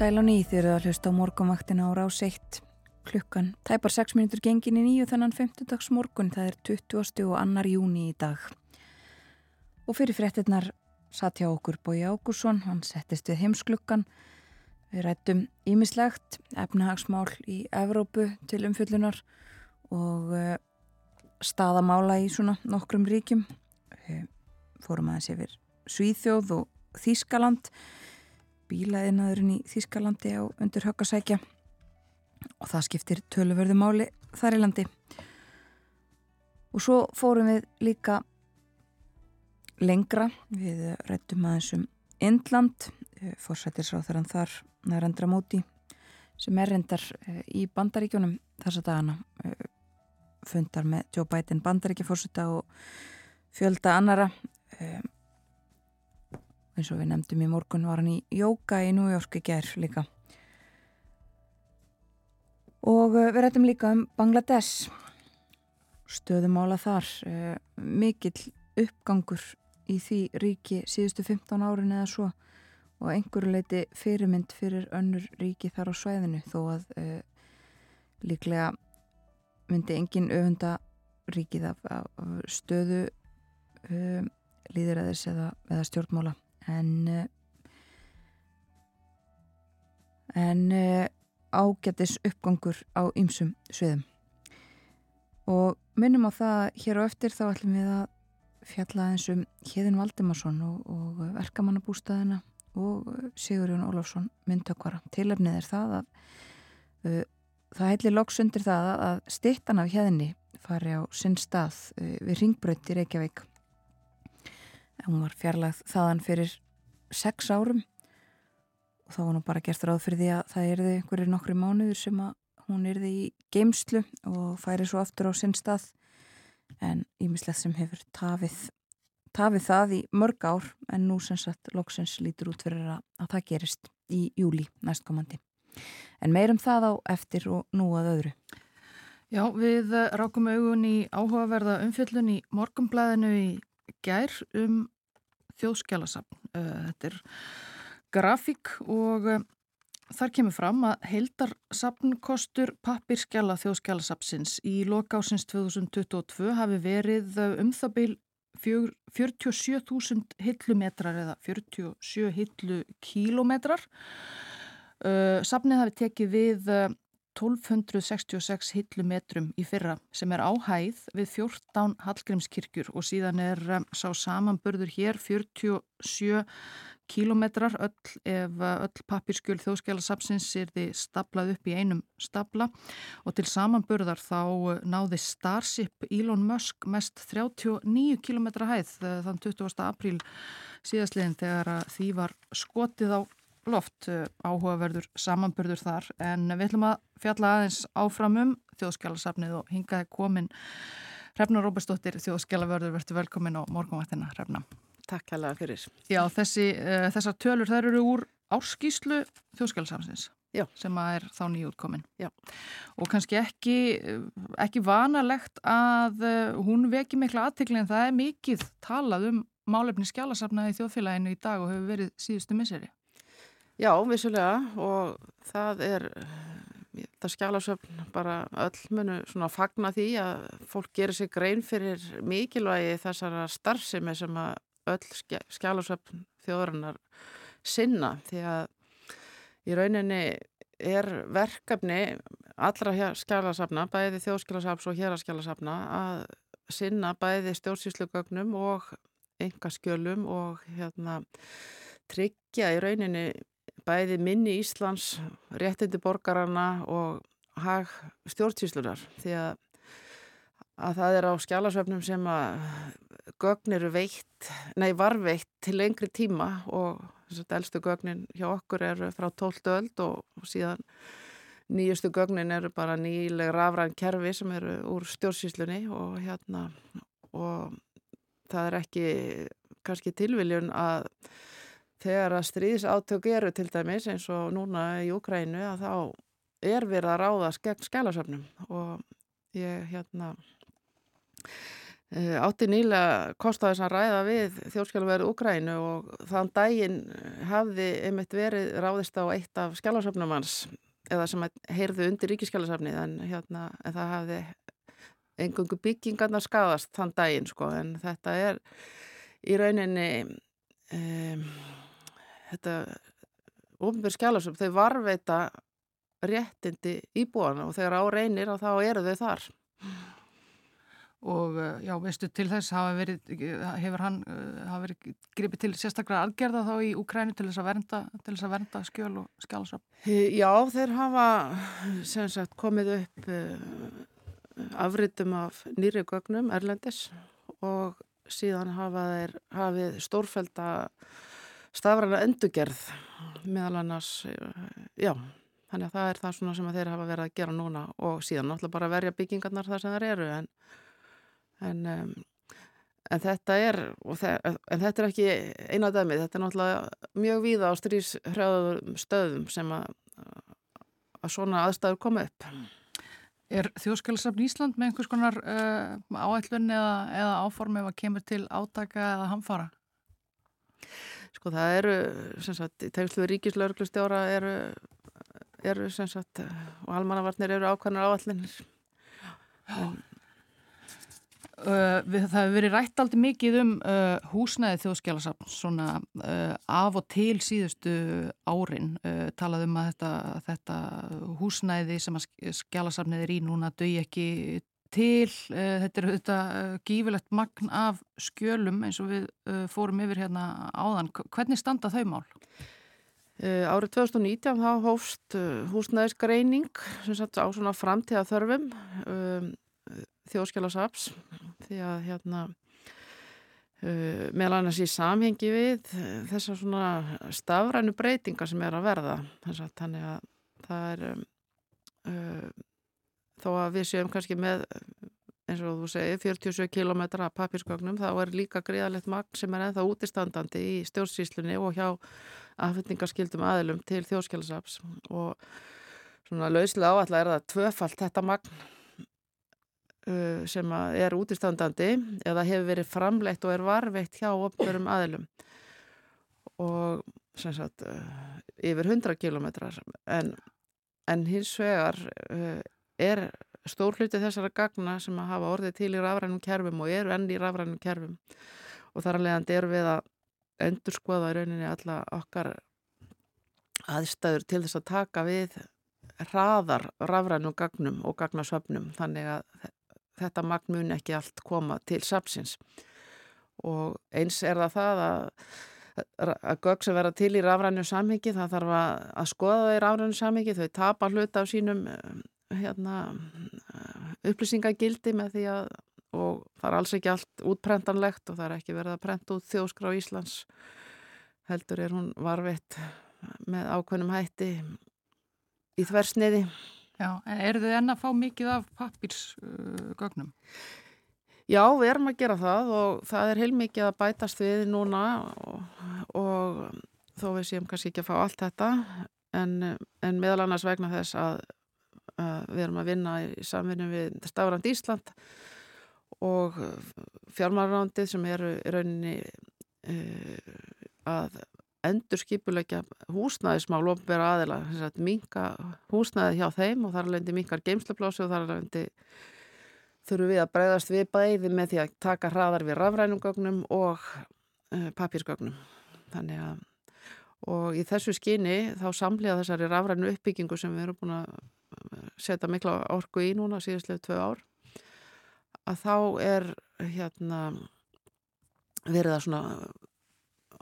Sæl á nýð eru að hlusta á morgunvaktina á rás 1 klukkan. Tæpar 6 minútur gengin í nýju þannan 5. dags morgun, það er 20. og annar júni í dag. Og fyrir fréttinnar satt hjá okkur Bói Ágússon, hann settist við heimsklukkan. Við rættum ímislegt, efnahagsmál í Evrópu til umfyllunar og uh, staðamála í svona nokkrum ríkjum. Fórum aðeins yfir Svíþjóð og Þískaland bílaðinaðurinn í Þískalandi á undir höggasækja og það skiptir töluverðu máli þar í landi. Og svo fórum við líka lengra. Við rættum aðeins um Indland fórsættisráþarann þar nærendra móti sem er reyndar eh, í bandaríkjónum þessa dagana eh, fundar með Joe Biden bandaríkjafórsætta og fjölda annara eh, eins og við nefndum í morgun var hann í jóka í New York í gerð líka. Og uh, við rættum líka um Bangladesh. Stöðumála þar uh, mikill uppgangur í því ríki síðustu 15 árin eða svo og einhverju leiti fyrirmynd fyrir önnur ríki þar á svæðinu þó að uh, líklega myndi engin öfunda ríkið af, af stöðu líðræðis eða, eða stjórnmála en eh, en eh, ágættis uppgangur á ymsum sviðum og minnum á það hér á eftir þá ætlum við að fjalla eins um Hjeðin Valdimarsson og, og verkamannabústæðina og Sigurjón Ólafsson myndtökvara. Tilefnið er það að uh, það heilir loks undir það að stittan af Hjeðinni fari á sinn stað uh, við Ringbrönd í Reykjavík hún var fjarlagð þaðan fyrir sex árum og þá var nú bara gert ráð fyrir því að það erði einhverjir nokkri mánuður sem að hún erði í geimslu og færi svo aftur á sinn stað en ímislegt sem hefur tafið, tafið það í mörg ár en nú sem sagt loksins lítur út fyrir að, að það gerist í júli næstkomandi. En meirum það á eftir og nú að öðru. Já, við rákum augun í áhugaverða umfjöllun í morgumblæðinu í gær um þjóðskjálasafn. Uh, þetta er grafík og uh, þar kemur fram að heildarsafnkostur pappirskjala þjóðskjálasafnsins í lokásins 2022 hafi verið uh, um það byl 47.000 hillumetrar eða 47 hillukílometrar. Safnið hafi tekið við 1266 hillumetrum í fyrra sem er áhæð við 14 Hallgrímskirkjur og síðan er um, sá samanburður hér 47 kílometrar öll ef uh, öll pappirskjöl þjóðskjálasapsins er því staplað upp í einum stapla og til samanburðar þá uh, náði Starship Elon Musk mest 39 kílometra hæð þann 20. apríl síðastliðin þegar því var skotið á loft eh, áhugaverður samanburður þar en við ætlum að fjalla aðeins áfram um þjóðskjálasafnið og hingaði komin Hrefna Róbersdóttir, þjóðskjálavörður, verður velkomin á morgunvaktina, Hrefna. Takk hella fyrir. Já, þessi, uh, þessar tölur þær eru úr áskýslu þjóðskjálasafnins Já. sem að er þá nýjútkomin. Já. Og kannski ekki, ekki vanalegt að hún veki mikla aðtikli en það er mikið talað um málefni skjálasafnaði í þjóðfélaginu í dag og hefur verið síðustu miseri. Já, vissulega og það er, það skjálasöfn bara öll munu svona fagna því að fólk gerir sig grein fyrir mikilvægi þessara starfsemi sem að öll skjálasöfn þjóðarinnar sinna því að í rauninni er verkefni allra skjálasafna, bæði þjóðskjálasafns og héraskjálasafna að sinna bæði stjórnsýslugögnum og engaskjölum og hérna tryggja í rauninni bæði minni Íslands, réttindi borgarana og hag stjórnsýslunar því að, að það er á skjálasöfnum sem að gögn eru veitt, nei varveitt til lengri tíma og þess að elstu gögnin hjá okkur eru frá 12. öld og, síðan nýjustu gögnin eru bara nýleg rafræn kerfi sem eru úr stjórnsýslunni og hérna og það er ekki kannski tilviljun að þegar að stríðsátök eru til dæmis eins og núna í Ukrænu að þá er verið að ráðast gegn skælasöfnum og ég hérna Eh, átti nýlega kostaði þess að ræða við þjóðskjálaverið Ukrænu og þann daginn hafði einmitt verið ráðist á eitt af skjálasöfnum hans eða sem heyrðu undir ríkiskjálasöfnið en, hérna, en það hafði engungu byggingarna skadast þann daginn sko. En þetta er í rauninni um, þetta ofnbjörn skjálasöfn þau varveita réttindi íbúana og þegar á reynir og þá eru þau þar og eh, já, veistu, til þess hafa verið, hefur hann eh, hafa verið gripið til sérstaklega aðgerða þá í Ukrænu til þess að vernda, til þess að vernda skjöl og skjálsöp? Já, þeir hafa sem sagt komið upp afritum af nýri gögnum Erlendis og síðan hafa þeir hafið stórfælda stafræna endugerð meðal annars, já þannig að það er það svona sem þeir hafa verið að gera núna og síðan náttúrulega bara verja byggingarnar þar sem þeir eru en en, en þetta er en þetta er ekki eina dæmið, þetta er náttúrulega mjög víða á stríshrjáðum stöðum sem að, að svona aðstæður koma upp Er þjóðskjálasafn Ísland með einhvers konar uh, áætlun eða, eða áform ef að kemur til átaka eða hamfara? Sko það eru, sem sagt, í tegslu ríkislauglustjóra eru, eru, sem sagt, og almannavarnir eru ákvæmur áætlunir. En, Uh, við, það hefur verið rætt aldrei mikið um uh, húsnæði þjóðskjálasafn svona uh, af og til síðustu árin talað um að þetta, þetta húsnæði sem að skjálasafnið er í núna döi ekki til þetta er þetta gífilegt magn af skjölum eins og við fórum yfir hérna áðan hvernig standa þau mál? Árið 2019 þá hófst húsnæðisgreining sem sagt á svona framtíða þörfum um þjóðskjálasaps því að hérna meðal annars í samhengi við þessar svona stafrænu breytingar sem er að verða þannig að það er um, þó að við séum kannski með eins og þú segir 47 km af papírsgögnum þá er líka gríðalegt magn sem er ennþá útistandandi í stjórnsýslunni og hjá aðfendingarskildum aðilum til þjóðskjálasaps og svona lauslega áallega er það tvöfalt þetta magn Uh, sem er útistandandi eða hefur verið framleitt og er varveitt hjá opnverum aðilum. Og sem sagt uh, yfir 100 kilometrar en, en hins vegar uh, er stór hluti þessara gagna sem að hafa orðið til í rafrænum kerfum og eru enn í rafrænum kerfum. Og þar að leiðandi eru við að endur skoða í rauninni alla okkar aðstæður til þess að taka við hraðar rafrænum gagnum og gagnasöfnum þannig að þetta magn mun ekki allt koma til sapsins og eins er það það að, að gögg sem vera til í rafrænu samhengi það þarf að, skoða það í rafrænu samhengi þau tapa hlut af sínum hérna, upplýsingagildi með því að og það er alls ekki allt útprentanlegt og það er ekki verið að prenta út þjóskrá Íslands heldur er hún varveitt með ákveðnum hætti í þversniði Já, en eru þið enna að fá mikið af pappirsgögnum? Já, við erum að gera það og það er heilmikið að bætast við núna og, og þó við séum kannski ekki að fá allt þetta en, en meðal annars vegna þess að við erum að vinna í samvinni við Stafrand Ísland og fjármárarándið sem eru í rauninni uh, að endur skipulegja húsnæðismál vera aðila, minka húsnæði hjá þeim og þar alveg minkar geimslaplási og þar alveg þurfum við að breyðast við bæði með því að taka hraðar við rafrænumgögnum og eh, papírsgögnum þannig að og í þessu skyni þá samlega þessari rafrænu uppbyggingu sem við erum búin að eh, setja mikla orku í núna síðustlega tvö ár að þá er hérna verið að svona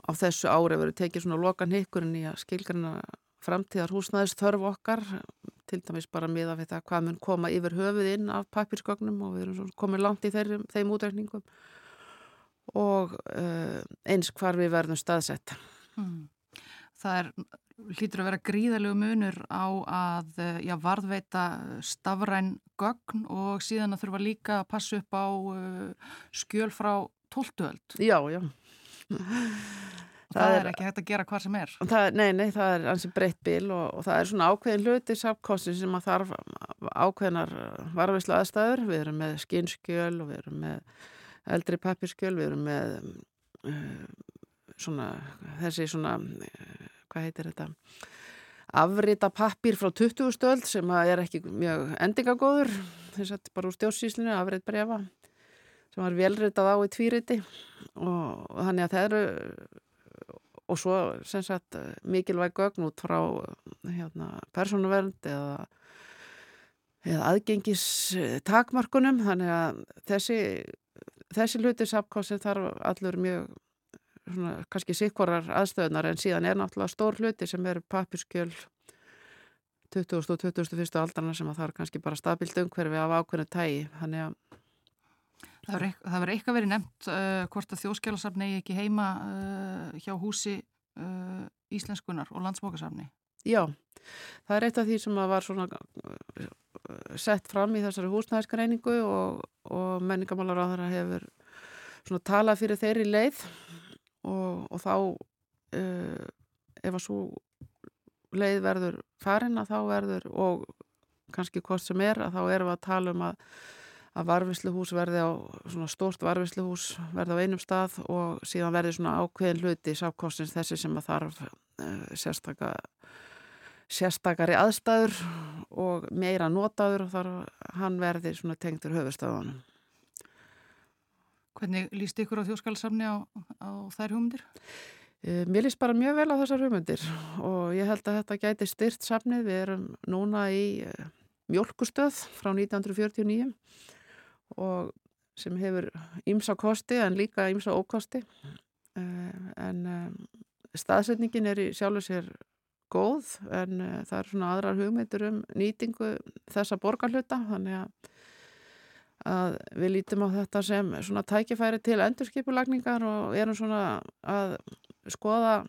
á þessu ári verið tekið svona lokan hikkurinn í að skilgarna framtíðar húsnæðist þörf okkar til dæmis bara miða við það hvað mun koma yfir höfuð inn af papirskognum og við erum komið langt í þeir, þeim útreikningum og uh, eins hvar við verðum staðsett hmm. Það er hlýtur að vera gríðalegu munur á að eh, já, varðveita stafræn gögn og síðan að þurfa líka að passa upp á uh, skjöl frá tóltuöld Já, já Það, það er ekki hægt að gera hvað sem er. Það, nei, nei, það er ansið breytt bíl og, og það er svona ákveðin hluti sápkosti sem að þarf ákveðinar varfislu aðstæður. Við erum með skinskjöl og við erum með eldri pappirskjöl, við erum með uh, svona, þessi svona, uh, hvað heitir þetta, afrita pappir frá 20 stöld sem er ekki mjög endingagóður, þess að bara úr stjórnsýslinu, afrit brefa sem var velritað á í tvíriti. Og, og þannig að það eru og svo sem sagt mikilvæg gögn út frá hérna, persónuvernd eða, eða aðgengis takmarkunum þannig að þessi þessi hluti sapkossin þarf allur mjög svona, kannski sikkorar aðstöðunar en síðan er náttúrulega stór hluti sem eru papirskjöl 20. og 21. aldarna sem að það er kannski bara stabilt umhverfi af ákveðinu tægi þannig að Það verður eitthvað verið nefnt uh, hvort að þjóðskjálasafni eigi ekki heima uh, hjá húsi uh, íslenskunar og landsmókasafni. Já, það er eitt af því sem var svona uh, sett fram í þessari húsnæðisgreiningu og, og menningamálar á þeirra hefur svona talað fyrir þeirri leið og, og þá uh, ef að svo leið verður farin að þá verður og kannski hvort sem er að þá erum við að tala um að að varfisluhús verði á svona stórt varfisluhús verði á einum stað og síðan verði svona ákveðin hluti sákostins þessi sem að þarf uh, sérstaka sérstakari aðstæður og meira notaður og þarf hann verði svona tengtur höfustöðunum. Hvernig líst ykkur á þjóðskalsamni á, á þær hugmyndir? Uh, mér líst bara mjög vel á þessar hugmyndir og ég held að þetta gæti styrt samnið. Við erum núna í uh, mjölkustöð frá 1949 og sem hefur ímsa kosti en líka ímsa ókosti en staðsetningin er í sjálfu sér góð en það er svona aðrar hugmyndur um nýtingu þessa borgarhluta þannig að, að við lítum á þetta sem svona tækifæri til endurskipulagningar og erum svona að skoða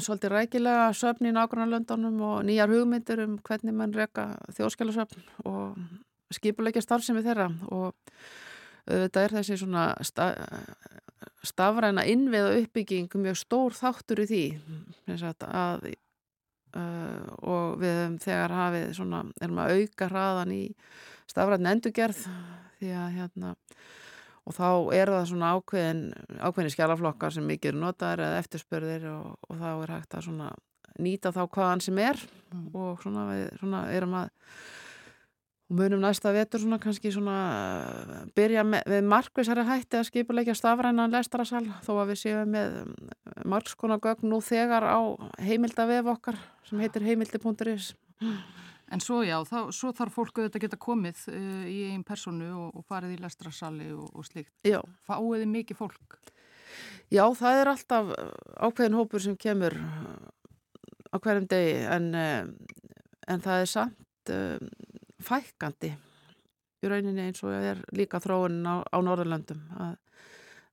svolítið rækilega söfn í nákvæmlega löndunum og nýjar hugmyndur um hvernig mann reyka þjóðskjálasöfn og skipuleikja starfsemi þeirra. Og þetta er þessi svona sta, stafræna innviða uppbygging mjög stór þáttur í því að, að uh, og við þegar hafið svona, erum að auka hraðan í stafræna endurgerð því að hérna og þá er það svona ákveðin ákveðin skjálaflokkar sem mikið eru notaður eða eftirspörðir og, og þá er hægt að svona nýta þá hvaðan sem er mm. og svona við svona erum að og munum næsta vetur svona kannski svona eh, byrja með, við markvisari hætti að skipuleikja stafrænan lestarasal þó að við séum með eh, margskonar gögn nú þegar á heimildavef okkar sem heitir heimildi.is En svo já, þá, svo þarf fólku þetta geta komið uh, í einn personu og, og farið í lestarasali og, og slikt. Já. Fáiði mikið fólk? Já, það er alltaf ákveðin hópur sem kemur á hverjum degi en, en það er samt fækandi í rauninni eins og er líka þróunin á, á Norðurlöndum að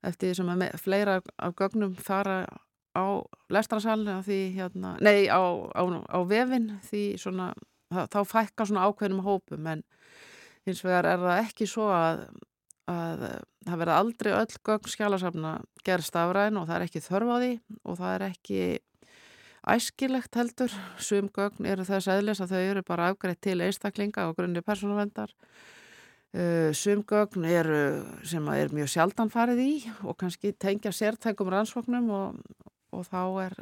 eftir því sem að með, fleira af gögnum fara á lestrasal því hérna, nei á, á, á vefin því svona þá fækka svona ákveðnum hópum en hins vegar er það ekki svo að, að það verða aldrei öll gögn skjálasafna gerst afræðin og það er ekki þörf á því og það er ekki æskilegt heldur. Sumgögn eru þess aðlis að þau eru bara afgreitt til einstaklinga og grunni persónavendar. Uh, Sumgögn eru sem er mjög sjaldan farið í og kannski tengja sértækum rannsóknum og, og þá, er,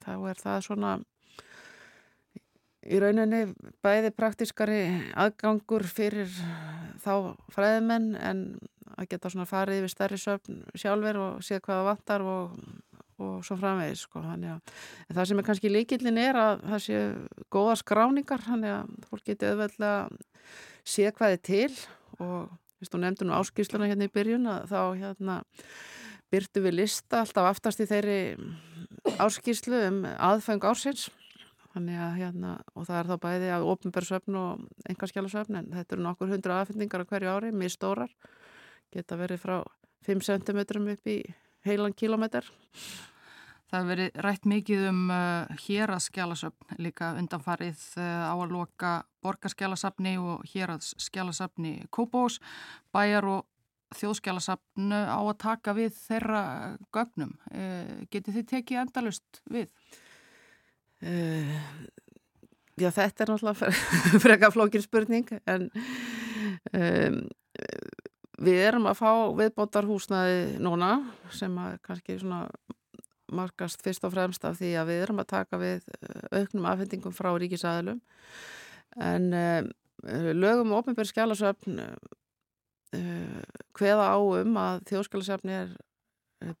þá er það svona í rauninni bæði praktískari aðgangur fyrir þá fræðimenn en að geta svona farið yfir stærri söfn sjálfur og séð hvaða vantar og og svo framvegis sko. að, það sem er kannski líkillin er að það sé góða skráningar þannig að fólk geti auðveldlega sé hvað er til og þú nefndu nú áskýrsluna hérna í byrjun að þá hérna byrtu við lista alltaf aftast í þeirri áskýrslu um aðfeng ársins að hérna og það er þá bæði að ofnbærsöfn og engarskjálasöfn en þetta eru nokkur hundra aðfendingar á hverju ári, mjög stórar geta verið frá 5 cm upp í heilan kilometr. Það hefur verið rætt mikið um uh, héraskjálasöfn líka undanfarið uh, á að loka borgarskjálasöfni og héraskjálasöfni Kópós, bæjar og þjóðskjálasöfn á að taka við þeirra gögnum. Uh, Getið þið tekið endalust við? Uh, já, þetta er náttúrulega freka flókir spurning en um, við erum að fá viðbótar húsnaði núna sem að kannski svona markast fyrst og fremst af því að við erum að taka við eh, auknum afhendingum frá ríkisæðilum en uh, lögum og ofnbjörn skjálasöfn uh, hveða á um að þjóðskjálasöfn er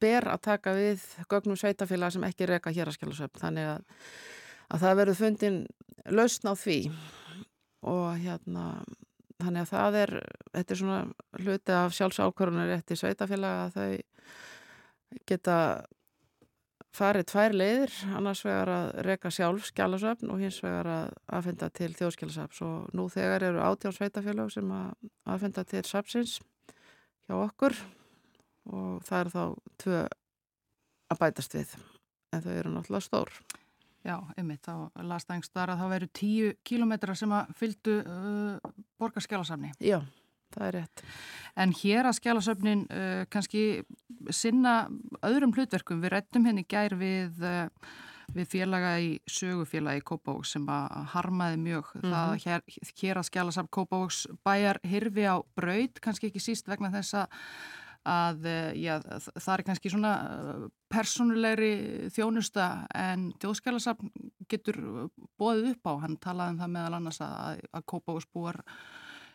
ber að taka við gögnum sveitafélag sem ekki reyka hér að skjálasöfn þannig að, að það verður fundin lausn á því. Og hérna þannig að það er, þetta er svona hluti af sjálfsákvörðunar eftir sveitafélag að þau geta farið tvær leiðir, annars vegar að reyka sjálf skjálasöfn og hins vegar að aðfenda til þjóðskjálasöfn og nú þegar eru átján sveitafélag sem að aðfenda til sapsins hjá okkur. Og það er þá tvö að bætast við en þau eru náttúrulega stór Já, einmitt, þá last aðengstar að það veru tíu kílometra sem að fyldu uh, borgarskjálasafni. Já, það er rétt. En hér að skjálasafnin uh, kannski sinna öðrum hlutverkum. Við rættum henni gær við, uh, við félaga í sögufélagi Kópavóks sem að harmaði mjög. Mm -hmm. Það hér, hér að skjálasafn Kópavóks bæjar hirfi á braud, kannski ekki síst vegna þess að eh, já, það er kannski svona eh, personulegri þjónusta en þjóðskjálasafn getur bóðið upp á. Hann talaði um það meðal annars að, að Kópavúsbúar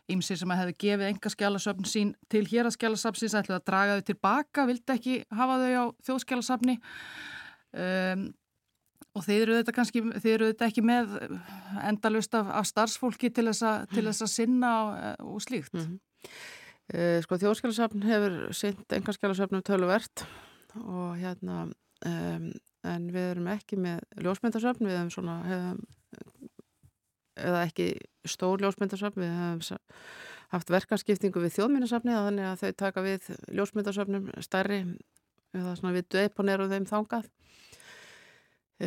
ímsið sem að hefði gefið enga skjálasafn sín til hér að skjálasafnsins ætlaði að draga þau tilbaka, vildi ekki hafa þau á þjóðskjálasafni um, og þeir eru þetta kannski, þeir eru þetta ekki með endalust af, af starfsfólki til þess að sinna og, eh, og slíkt. Mm -hmm. Uh, sko þjóðskjálasafn hefur synt engarskjálasafnum töluvert og hérna um, en við erum ekki með ljósmyndarsafn, við hefum svona hefum, eða ekki stór ljósmyndarsafn, við hefum haft verkanskiptingu við þjóðmyndasafni þannig að þau taka við ljósmyndarsafnum stærri, eða svona við döiponerum þeim þángað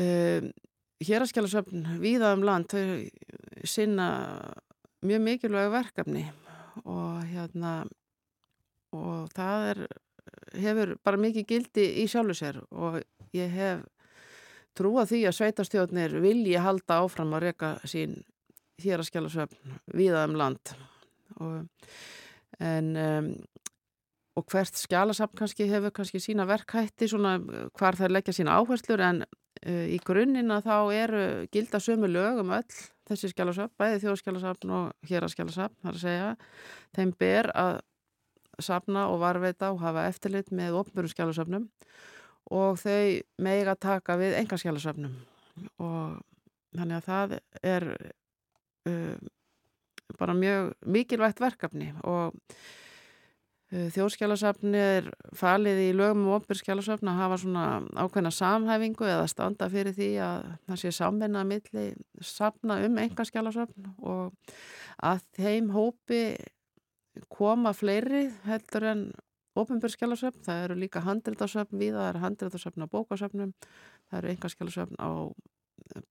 um, Héraskjálasafn viðaðum land þau sinna mjög mikilvæg verkefni og hérna og það er hefur bara mikið gildi í sjálfu sér og ég hef trúa því að sveitastjóðnir vilji halda áfram að reyka sín hér að skjála svefn viða um land. Og, en um, og hvert skjálasafn kannski hefur kannski sína verkhætti svona hvar þær leggja sína áherslur en uh, í grunnina þá eru gilda sömu lög um öll þessi skjálasöfn, bæði þjóðskjálasöfn og héraskjálasöfn, þar að segja. Þeim ber að safna og varveita og hafa eftirlit með ofnbjörnum skjálasöfnum og þau mega taka við enga skjálasöfnum og þannig að það er uh, bara mjög mikilvægt verkefni. Og uh, þjóðskjálasöfni er falið í lögum og ofnbjörnskjálasöfn að hafa svona ákveðna samhæfingu eða standa fyrir því að það sé samvinna milli safna um enga skjálasöfn og að þeim hópi koma fleiri heldur en ofinbjörnskjálasöfn, það eru líka handreitarsöfn við, það eru handreitarsöfn á bókasöfnum, það eru engarskjálasöfn á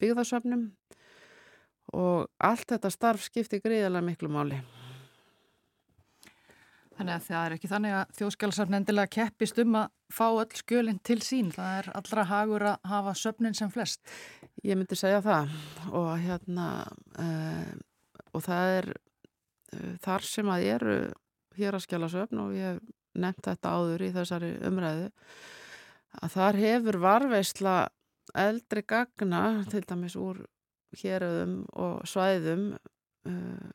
byggðarsöfnum og allt þetta starf skiptir gríðarlega miklu máli. Þannig að það er ekki þannig að þjóðskjálasöfn endilega keppist um að fá öll skjölinn til sín, það er allra hagur að hafa söfnin sem flest. Ég myndi segja það og hérna uh, og það er þar sem að eru hér að skjála söfn og ég nefnt þetta áður í þessari umræðu að þar hefur varveisla eldri gagna til dæmis úr héröðum og svæðum uh,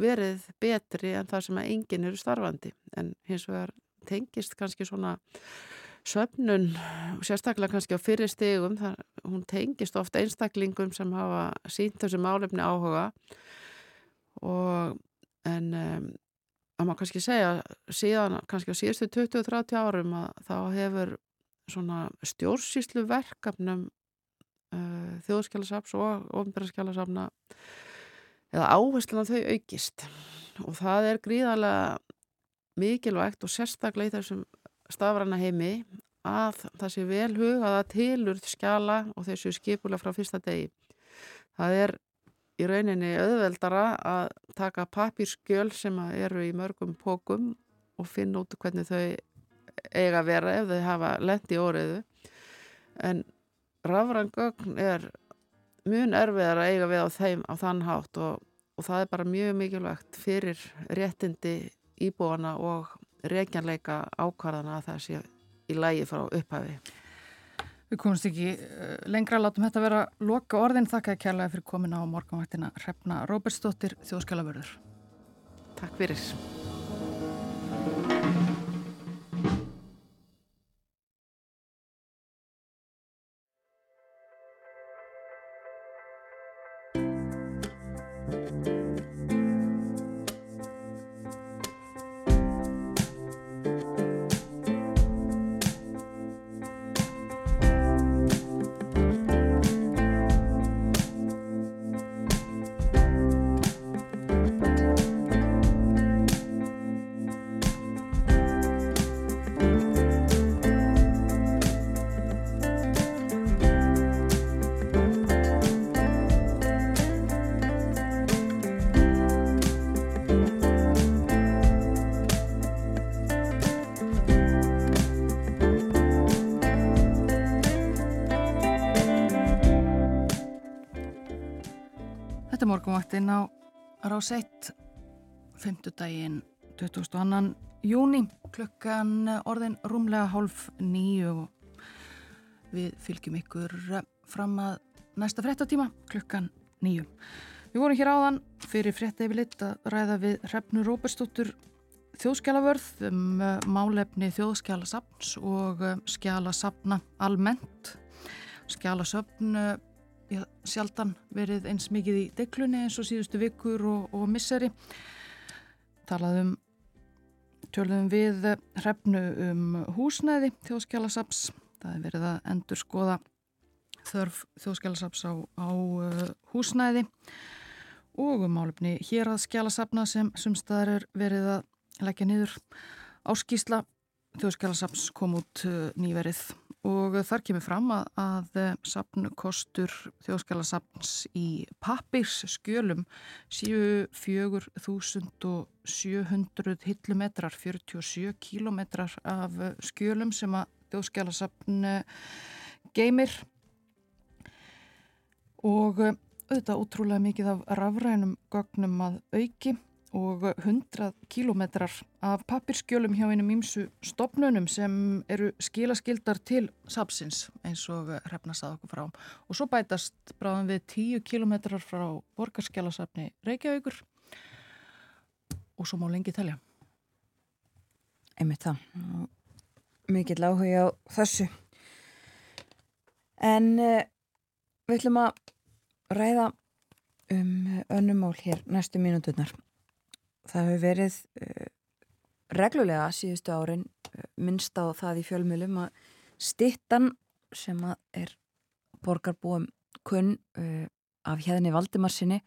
verið betri en það sem að enginn eru starfandi. En hins vegar tengist kannski svona söfnun, sérstaklega kannski á fyrir stegum, þar, hún tengist ofta einstaklingum sem hafa sínt þessu málefni áhuga. og en um, að maður kannski segja síðan kannski á síðustu 20-30 árum að þá hefur svona stjórnsýslu verkefnum uh, þjóðskjálasaps og ofnbæraskjálasafna eða áherslan að þau aukist og það er gríðarlega mikilvægt og sérstaklega í þessum stafræna heimi að það sé vel hugaða tilurð skjala og þessu skipulega frá fyrsta degi. Það er í rauninni auðveldara að taka papírskjöl sem eru í mörgum pókum og finna út hvernig þau eiga að vera ef þau hafa lett í óriðu en rafrangögn er mjög erfiðar að eiga við á þeim á þann hátt og, og það er bara mjög mikilvægt fyrir réttindi íbúana og reikjanleika ákvarðana að það sé í lægi frá upphafi. Við komumst ekki lengra, látum þetta vera loka orðin. Þakka að kærlega fyrir komin á morgunvaktina Hrefna Róbertsdóttir, þjóðskjálavörður. Takk fyrir. Er morgunvaktinn á rás 1, 5. daginn 22. júni, klukkan orðin rúmlega hálf nýju við fylgjum ykkur fram að næsta frettatíma, klukkan nýju. Við vorum hér áðan fyrir fretta yfir lit að ræða við Hrefnu Róberstóttur þjóðskjálavörð um uh, málefni þjóðskjálasapns og uh, skjálasapna almennt. Skjálasöpn uh, já, sjaldan verið eins mikið í deklunni eins og síðustu vikur og, og misseri. Talaðum, tölðum við hrefnu um húsnæði þjóðskjálasaps. Það er verið að endur skoða þörf þjóðskjálasaps á, á uh, húsnæði og um málefni hér að skjálasapna sem sumstaðar er verið að leggja niður áskísla þjóðskjálasaps kom út uh, nýverið og þar kemur fram að, að sapnkostur þjóðskjálasapns í pappirsskjölum séu 4700 hillumetrar, 47 kilometrar af skjölum sem að þjóðskjálasapn geymir. Og auðvitað útrúlega mikið af rafrænum gögnum að auki og 100 kílometrar af pappirskjölum hjá einum ímsu stopnunum sem eru skilaskildar til sapsins eins og hrefna sað okkur frá. Og svo bætast bráðum við 10 kílometrar frá borgarskjálasafni Reykjavíkur og svo má lengi telja. Einmitt það. Mikið láhuga á þessu. En uh, við ætlum að ræða um önnumál hér næstu mínuturnar. Það hefur verið uh, reglulega síðustu árin uh, minnst á það í fjölmjölum að stittan sem að er borgarbúum kunn uh, af hérni Valdimarsinni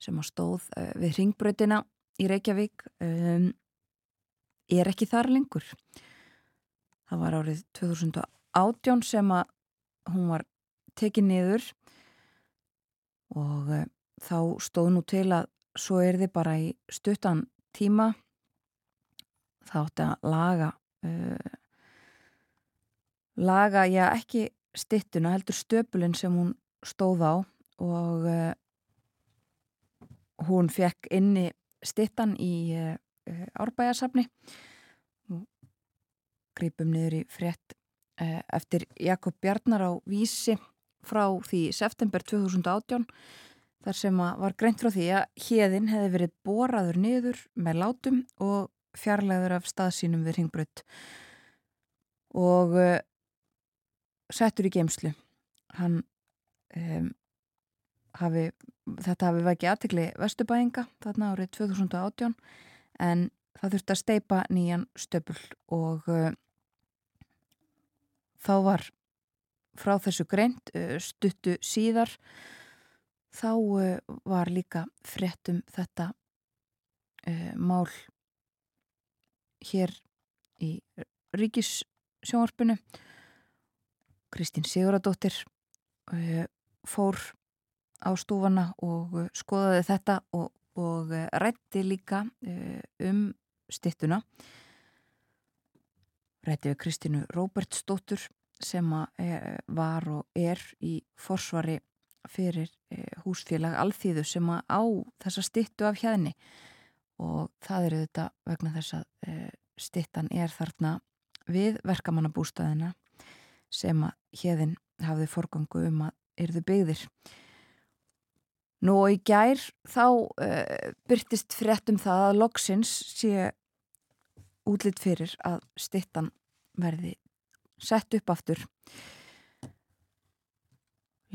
sem að stóð við ringbröðina í Reykjavík um, er ekki þar lengur. Það var árið 2018 sem að hún var tekið niður og þá stóð nú til að svo er þið bara í stuttan tíma. Þá átti að laga uh, laga, já ekki stittuna, heldur stöpulinn sem hún stóð á og uh, hún fekk inni stittan í uh, árbæjarsafni. Grýpum niður í frétt eftir Jakob Bjarnar á vísi frá því september 2018 þar sem var greint frá því að hérðin hefði verið boraður niður með látum og fjarlæður af staðsínum við ringbrödd og uh, settur í geimslu hann um, hafi, þetta hafi vækið aðtegli vestubæinga þarna árið 2018 en það þurfti að steipa nýjan stöpul og uh, þá var frá þessu greint uh, stuttu síðar þá uh, var líka fréttum þetta uh, mál hér í ríkissjónvarpinu. Kristín Siguradóttir uh, fór á stúfana og skoðaði þetta og, og rætti líka um stittuna rætti við Kristínu Róbertsdóttur sem var og er í forsvari fyrir húsfélag Alþýðu sem á þessa stittu af hérni og það eru þetta vegna þess að e, stittan er þarna við verkamannabústæðina sem að hérðin hafði forgangu um að yrðu byggðir. Nú og í gær þá uh, byrtist fréttum það að loksins sé útlitt fyrir að stittan verði sett upp aftur.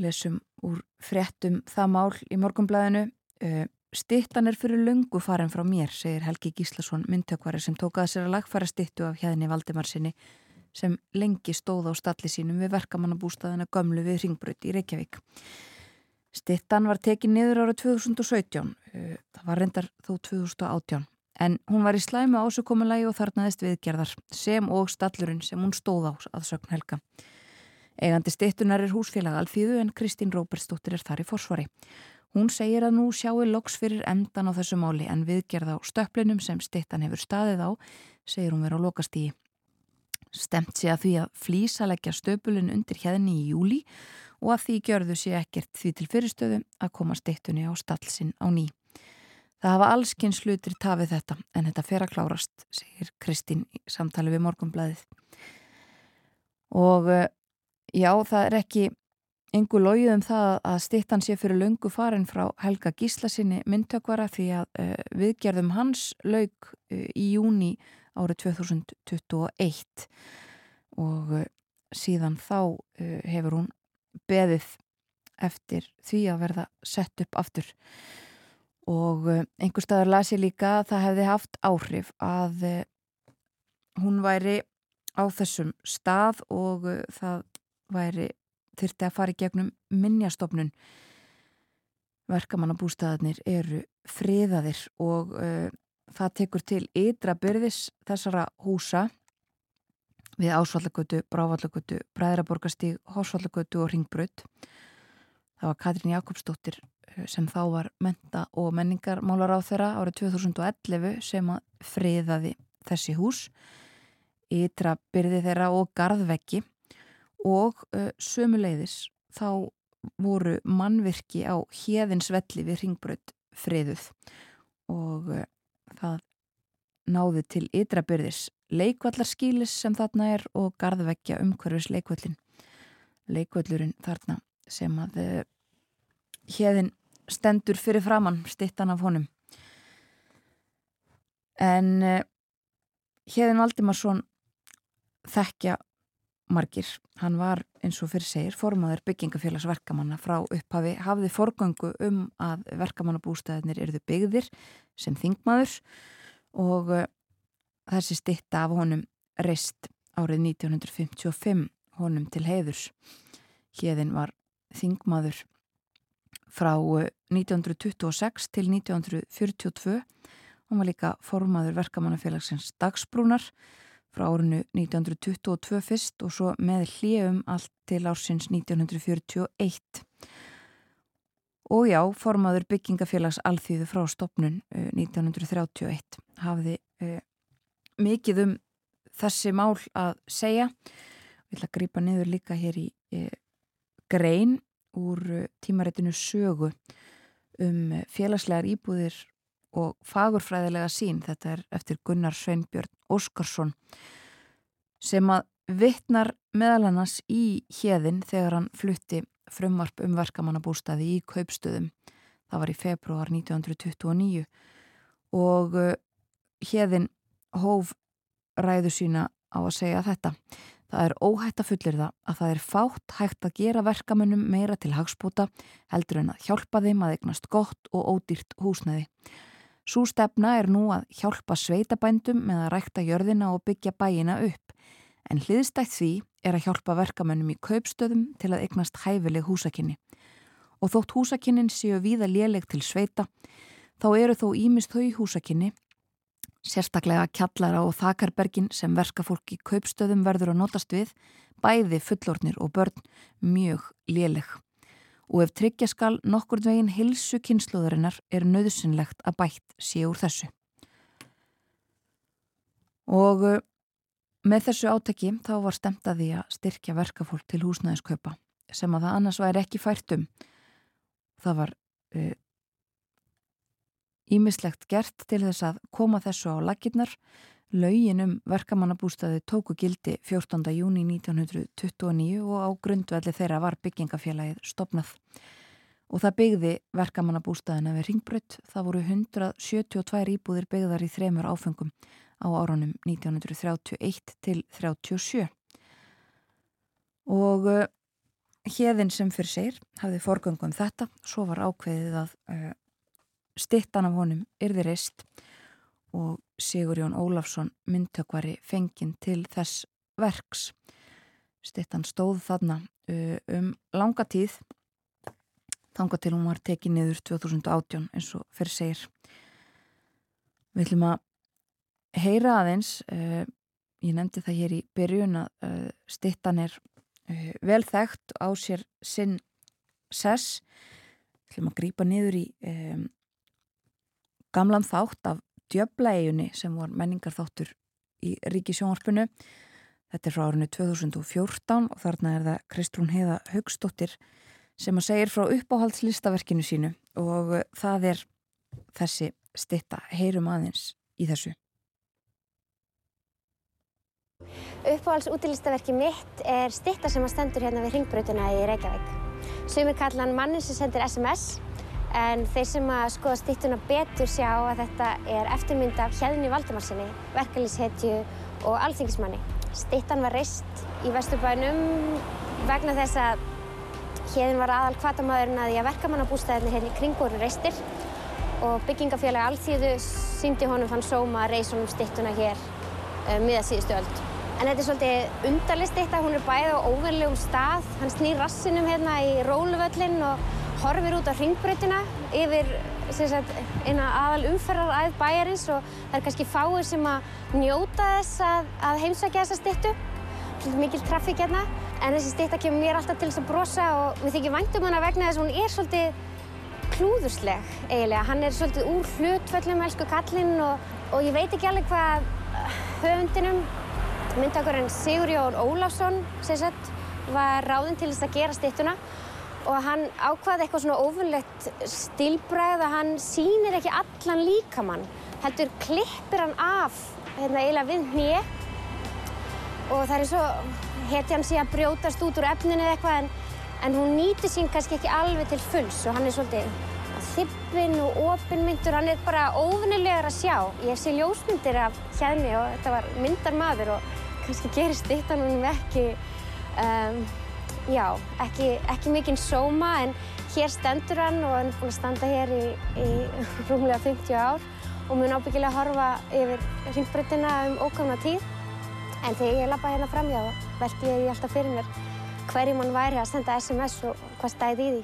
Lesum úr fréttum það mál í morgumblæðinu. Uh, stittan er fyrir lungu farin frá mér, segir Helgi Gíslason myndtökvari sem tókaði sér að lagfæra stittu af hérni Valdimarsinni sem lengi stóð á stalli sínum við verkamannabústaðina gömlu við Ringbröð í Reykjavík. Stittan var tekið niður ára 2017, uh, það var reyndar þó 2018, en hún var í slæmu ásökomulagi og þarnaðist viðgerðar sem og stallurinn sem hún stóð á að sögn helga. Eigandi stittunar er húsfélag Alþýðu en Kristín Róbertsdóttir er þar í forsvari. Hún segir að nú sjáu loks fyrir endan á þessu máli en viðgerð á stöplinum sem stittan hefur staðið á, segir hún verið á lokastígi. Stemt sé að því að flísalegja stöpulun undir hérni í júli og að því gjörðu sé ekkert því til fyrirstöðu að koma stittunni á stallsinn á ný. Það hafa allskinn slutir tafið þetta en þetta fer að klárast, segir Kristín í samtali við morgumblæðið. Og Já, það er ekki engu logið um það að stittan sé fyrir lungu farin frá Helga Gíslasinni myndtökvara því að uh, viðgerðum hans laug uh, í júni árið 2021 og uh, síðan þá hefur hún beðið eftir því að verða sett upp aftur. Og einhver staðar lasi líka að það hefði haft áhrif að hún væri á þessum stað og það væri þyrti að fara í gegnum minnjastofnun verkamannabústæðarnir eru friðaðir og uh, það tekur til ytra byrðis þessara húsa við Ásvallagötu, Brávallagötu, Bræðraborgastíg, Horsvallagötu og Ringbröð. Það var Katrín Jakobsdóttir sem þá var menta og menningarmálar á þeirra árið 2011 sem að friðaði þessi hús, ytra byrði þeirra og gardveggi og uh, sömuleiðis þá voru mannvirki á hérðinsvelli við ringbröð friðuð. Og uh, það náði til ytrabyrðis leikvallarskílis sem þarna er og gardveggja umhverfis leikvallin leikvallurinn þarna sem að uh, hérðin stendur fyrir framann stittan af honum. En hérðin Valdimarsson þekkja margir. Hann var eins og fyrir segir formaður byggingafélagsverkamanna frá upphafi hafði forgöngu um að verkamannabústæðinir eruðu byggðir sem þingmaður og uh, þessi stitta af honum reist árið 1955 honum til heiðurs. Hjeðin var þingmaður frá 1926 til 1942 hann var líka formaður verkamannafélagsins dagsbrúnar frá árinu 1922 fyrst og svo með hljöfum allt til ársins 1941. Og já, formaður byggingafélags alþýðu frá stopnun 1931 eh, hafði uh, mikið um þessi mál að segja. Við ætlum að grýpa niður líka hér í uh, grein úr uh, tímaréttinu sögu um félagslegar íbúðir og fagurfræðilega sín, þetta er eftir Gunnar Sveinbjörn Óskarsson sem að vittnar meðal annars í hérðin þegar hann flutti frumvarp um verkamannabústaði í kaupstöðum. Það var í februar 1929 og hérðin hóf ræðu sína á að segja þetta. Það er óhætt að fullir það að það er fátt hægt að gera verkamannum meira til hagspúta heldur en að hjálpa þeim að eignast gott og ódýrt húsneði. Sú stefna er nú að hjálpa sveitabændum með að rækta jörðina og byggja bæina upp, en hliðstætt því er að hjálpa verkamönnum í kaupstöðum til að eignast hæfileg húsakinni. Og þótt húsakinnin séu víða léleg til sveita, þá eru þó ímist þau húsakinni, sérstaklega kjallara og þakarbergin sem verkafólk í kaupstöðum verður að notast við, bæði fullornir og börn mjög léleg og ef tryggja skal nokkur veginn hilsu kynsluðurinnar er nöðsynlegt að bætt sé úr þessu. Og uh, með þessu áteki þá var stemt að styrkja verkafólk til húsnæðiskaupa sem að það annars væri ekki fært um. Það var uh, ímislegt gert til þess að koma þessu á lakirnar. Laugin um verkamannabústaði tóku gildi 14. júni 1929 og á grundvelli þeirra var byggingafélagið stopnað. Og það byggði verkamannabústaðina við Ringbrödd. Það voru 172 íbúðir byggðar í þremur áfengum á árunum 1931 til 37. Og uh, hérðin sem fyrir sér hafði forgöngum þetta, svo var ákveðið að uh, stittan af honum yrði reist og Sigur Jón Ólafsson myndtökvari fenginn til þess verks. Stittan stóð þarna uh, um langa tíð, þanga til hún var tekið niður 2018 eins og fyrir segir. Við ætlum að heyra aðeins, uh, ég nefndi það hér í byrjun að uh, stittan er vel þekkt á sér sinn sess. Við ætlum að grýpa niður í um, gamlan þátt af djöblægjunni sem var menningarþáttur í Ríkisjónvarpinu. Þetta er frá árinu 2014 og þarna er það Kristrún Heiða Haugstóttir sem að segir frá uppáhaldslistaverkinu sínu og það er þessi stitta heyrum aðeins í þessu. Uppáhalds útilistaverki mitt er stitta sem að stendur hérna við ringbrutuna í Reykjavík. Sumir kallan mannin sem sendir SMS en þeir sem að skoða stittuna betur sjá að þetta er eftirmynd af Hjeðni Valdimarsinni, verkefliðshetju og alþingismanni. Stittan var reist í Vesturbænum vegna þess að Hjeðin var aðal kvatamæðurinn að því að verkamannabústæðinni hérna í kring voru reistir og byggingafélagi Alþýðu síndi honum fann sóma að reisa honum stittuna hér um, miða síðustu öld. En þetta er svolítið undarlist stitta, hún er bæðið á óverlegum stað. Hann snýr rassinum hérna í róluvöllin og horfir út á ringbreytina yfir sagt, aðal umferðaræð bæjarins og það er kannski fáir sem að njóta þess að, að heimsækja þessa stittu. Svolítið mikil trafík hérna. En þessi stitta kemur mér alltaf til þess að brosa og við þykjum væntum hana vegna þess að hún er svolítið klúðursleg eiginlega. Hann er svolítið úr hlutföllum, elsku kallinn og, og ég veit ekki alveg hvað höfundinum, myndtakurinn Sigur Jón Ólafsson, sem sagt, var ráðinn til þess að gera stittuna og hann ákvaði eitthvað svona ofurlegt stilbræð að hann sýnir ekki allan líkamann, heldur klippir hann af hérna eiginlega við hnið og það er svo, heti hann sé að brjótast út úr efninu eða eitthvað en, en hún nýtir sín kannski ekki alveg til fulls og hann er svolítið þippin og opinmyndur, hann er bara óvinnilegar að sjá. Ég sé ljósmyndir af hérna og þetta var myndarmadur og kannski gerist þetta núna ekki, um, já, ekki, ekki mikinn sóma en hér stendur hann og hann er búinn að standa hér í, rúmlega 50 ár og mun ábyggilega horfa yfir hringbreytina um ókána tíð. En þegar ég lappa hérna framjá veldi ég alltaf fyrir mér hverjum hann væri að senda SMS og hvað stæði í því.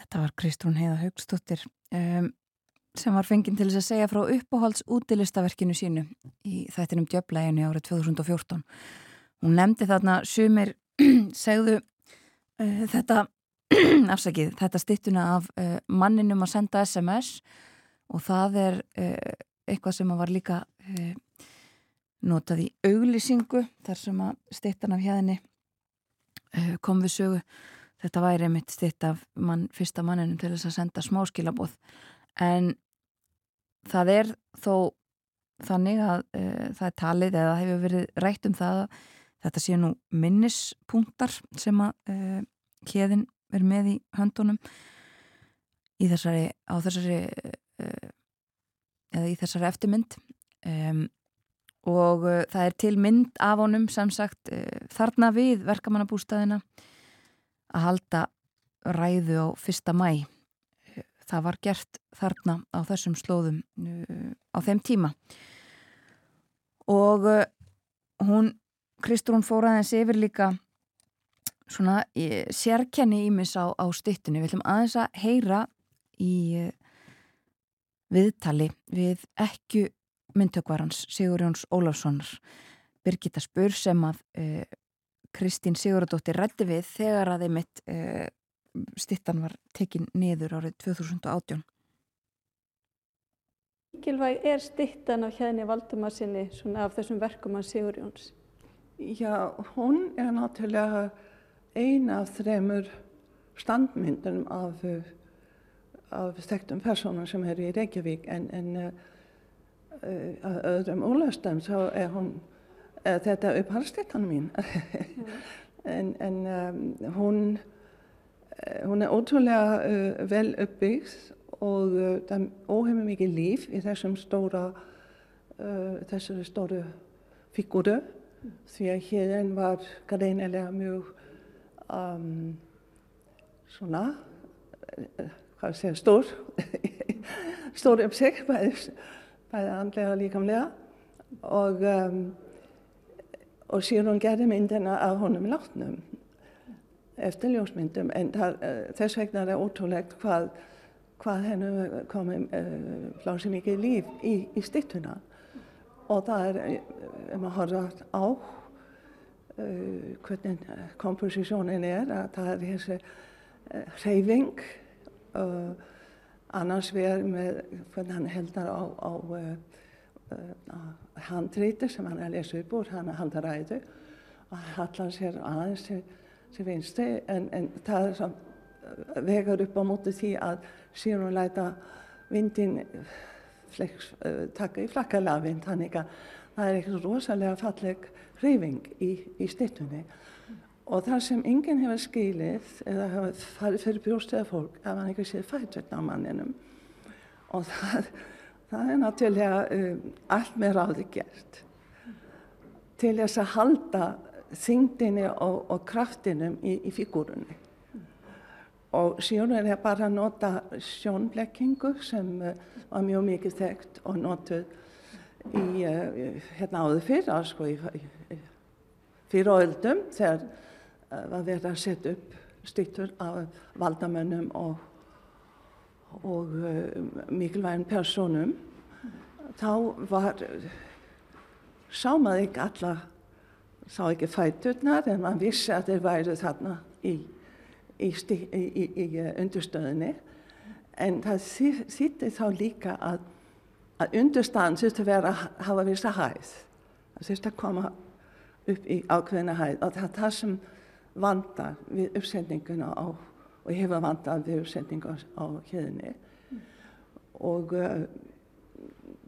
Þetta var Kristrún Heiða Haugstóttir um, sem var fenginn til þess að segja frá uppáhalds útilistaverkinu sínu í þættinum djöblæginu árið 2014. Hún nefndi þarna sumir segðu uh, þetta afsakið, þetta stittuna af uh, manninum að senda SMS og það er uh, eitthvað sem var líka notað í auglýsingu þar sem að stittan af hérni kom við sögu. Þetta væri mitt stitt af mann, fyrsta manninum til þess að senda smáskilabóð en það er þó þannig að það er talið eða hefur verið rætt um það að þetta sé nú minnispunktar sem að uh, hérðin verið með í höndunum í þessari þessari eða í þessari eftirmynd um, og það er til mynd af honum sem sagt þarna við verkamannabústæðina að halda ræðu á fyrsta mæ. Það var gert þarna á þessum slóðum á þeim tíma. Og hún, Kristrún fór aðeins yfir líka svona sérkenni ímis á, á styttinu. Við ætlum aðeins að heyra í viðtali við ekki myndtökvarans Sigur Jóns Ólafssonar Birgitta Spur sem að uh, Kristín Sigurðardóttir rætti við þegar að þeimitt uh, stittan var tekin niður árið 2018. Mikilvæg er stittan af hérna Valdumarsinni af þessum verkum að Sigur Jóns? Já, hún er náttúrulega eina af þremur standmyndunum af, af þekktum personum sem eru í Reykjavík en, en uh, uh, öðrum úrlastum þá er hún uh, þetta upphaldsstittan mín. En, en um, hún hún er ótrúlega vel uppbyggð og það er óheimum mikið líf í þessum stóra þessari stóru fígúru því að hérinn var greinilega mjög um, svona hvað segja, stór stór um sig bæði, bæði andlega og líkamlega. Og um, og síðan gerði myndina af honum látnum eftir ljósmyndum. En það, þess vegna er það ótrúlegt hvað, hvað hennu komið uh, flási mikið líf í, í stittuna og það er, ef maður horfa á uh, hvernig komposisjónin er, að það er þessi uh, hreyfing uh, annars verður með hvernig hann heldar á, á handríti sem hann er að lesa upp úr, hann er handaræðu og hallar sér aðeins til, til vinsti en, en það er svo vegar upp á móti því að síðan hún læta vindin flex, uh, taka í flakkalafinn þannig að það er eitthvað rosalega falleg hreyfing í, í stittunni og það sem enginn hefur skilið eða hefur farið fyrir bjóstega fólk ef hann ekki séð fætverðna á manninum. Og það, það er náttúrulega um, allt með ráði gert. Til þess að halda þingdini og, og kraftinum í, í fígúrunni og síðan er það bara að nota sjónblekkingu sem uh, var mjög mikið þekkt og notuð í uh, hérna áður fyrir sko, í, í, fyrir öldum þegar uh, var verið að setja upp stýttur af valdamönnum og, og mikilvægum personum þá var sá maður ekki alla sá ekki fæturnar en maður vissi að þeir væri þarna í í, í, í undurstöðinni en það þýtti þá líka að, að undurstöðan þurfti að vera að hafa vissa hæð. Það þurfti að koma upp í ákveðina hæð. Og það er það sem vandar við uppsendinguna á, og hefur vandar við uppsendingu á hérni og uh,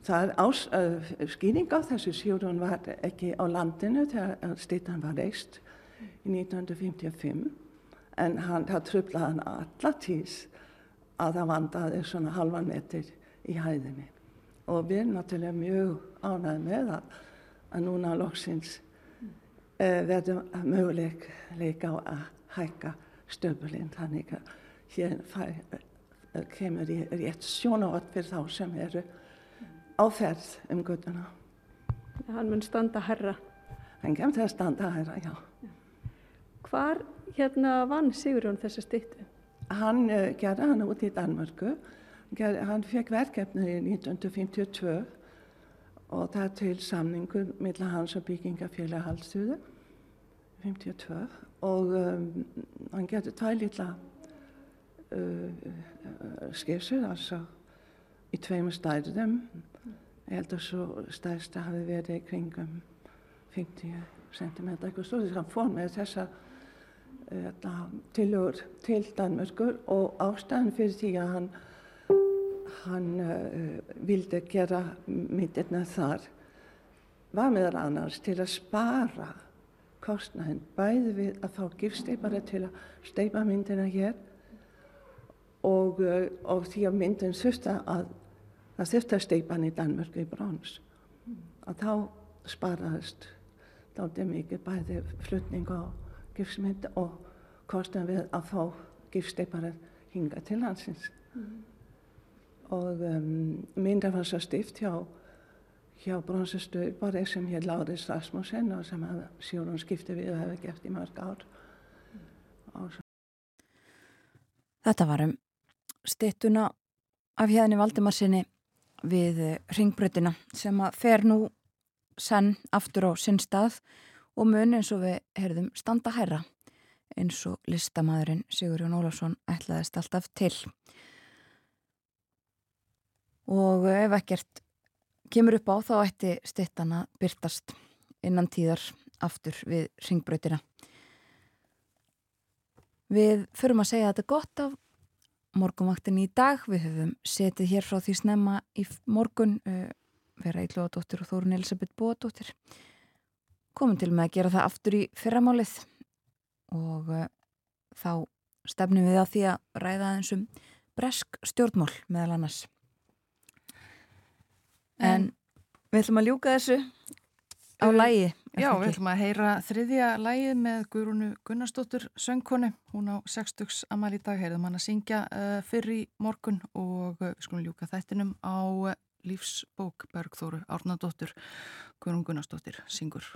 það er ás, uh, skýring á þessu síðan var ekki á landinu þegar stýttan var reist í 1955 en hann, það tröflaði hann alla tíðs að það vandaði svona halvan metur í hæðinni og við erum náttúrulega mjög ánægð með að, að núna loksins uh, verðum möguleika á að hækka stöfulinn þannig að hér fæ, uh, kemur í rétt sjónátt fyrir þá sem eru áferð um guttuna. Hann mun standa herra? Hann kemur til að standa herra, já. Hvar hérna vann Sigurjón þessa stýttu? Hann uh, gerði hann út í Danmörku. Gerði, hann fekk verkefni í 1952 og það til samningur millir hans og byggingafélag Hallstuðu 52 og um, hann gerði tvær lilla uh, skissur altså í tveimur stærðum. Ég held að svo stærsta hafi verið kringum 50 cm eitthvað stóð þess að hann fór með þessa tilur til Danmörkur og ástæðan fyrir því að hann, hann uh, vildi gera myndirna þar var meðal annars til að spara kostnæðin bæði við að fá gifsteipara til að steipa myndina hér og, uh, og því að myndin þurfti að það þurfti að steipa hann í Danmörku í brons. Að þá sparaðist þáttið mikið bæði flutning og gifsmynd og kostum við að fá gifsteipara hinga til hansins. Mm. Og um, mynda var svo stift hjá, hjá bronsastöðbari sem hér Láris Rasmussen og sem síðan skipti við og hefði gert í mörg ár. Mm. Þetta var um stittuna af hérni Valdimarsinni við ringbröðina sem að fer nú senn aftur á sinn stað og mun eins og við herðum standa hæra eins og listamæðurinn Sigurjón Ólafsson ætlaðist alltaf til. Og ef ekkert kemur upp á þá ætti stittana byrtast innan tíðar aftur við ringbröytina. Við förum að segja að þetta er gott af morgunvaktin í dag. Við höfum setið hér frá því snemma í morgun uh, vera Ílúadóttir og Þórun Elisabeth Bóadóttir. Komum til með að gera það aftur í fyrramálið og uh, þá stefnum við á því að ræða eins um bresk stjórnmál meðal annars. En við ætlum að ljúka þessu á lægi. Já, við ætlum að heyra þriðja lægið með Guðrúnu Gunnarsdóttur söngkonu. Hún á 60 amal í dag heyrðum hann að syngja uh, fyrr í morgun og uh, við skulum ljúka þættinum á lífsbók Bergþóru Árnadóttur. Guðrún Gunnarsdóttir syngur.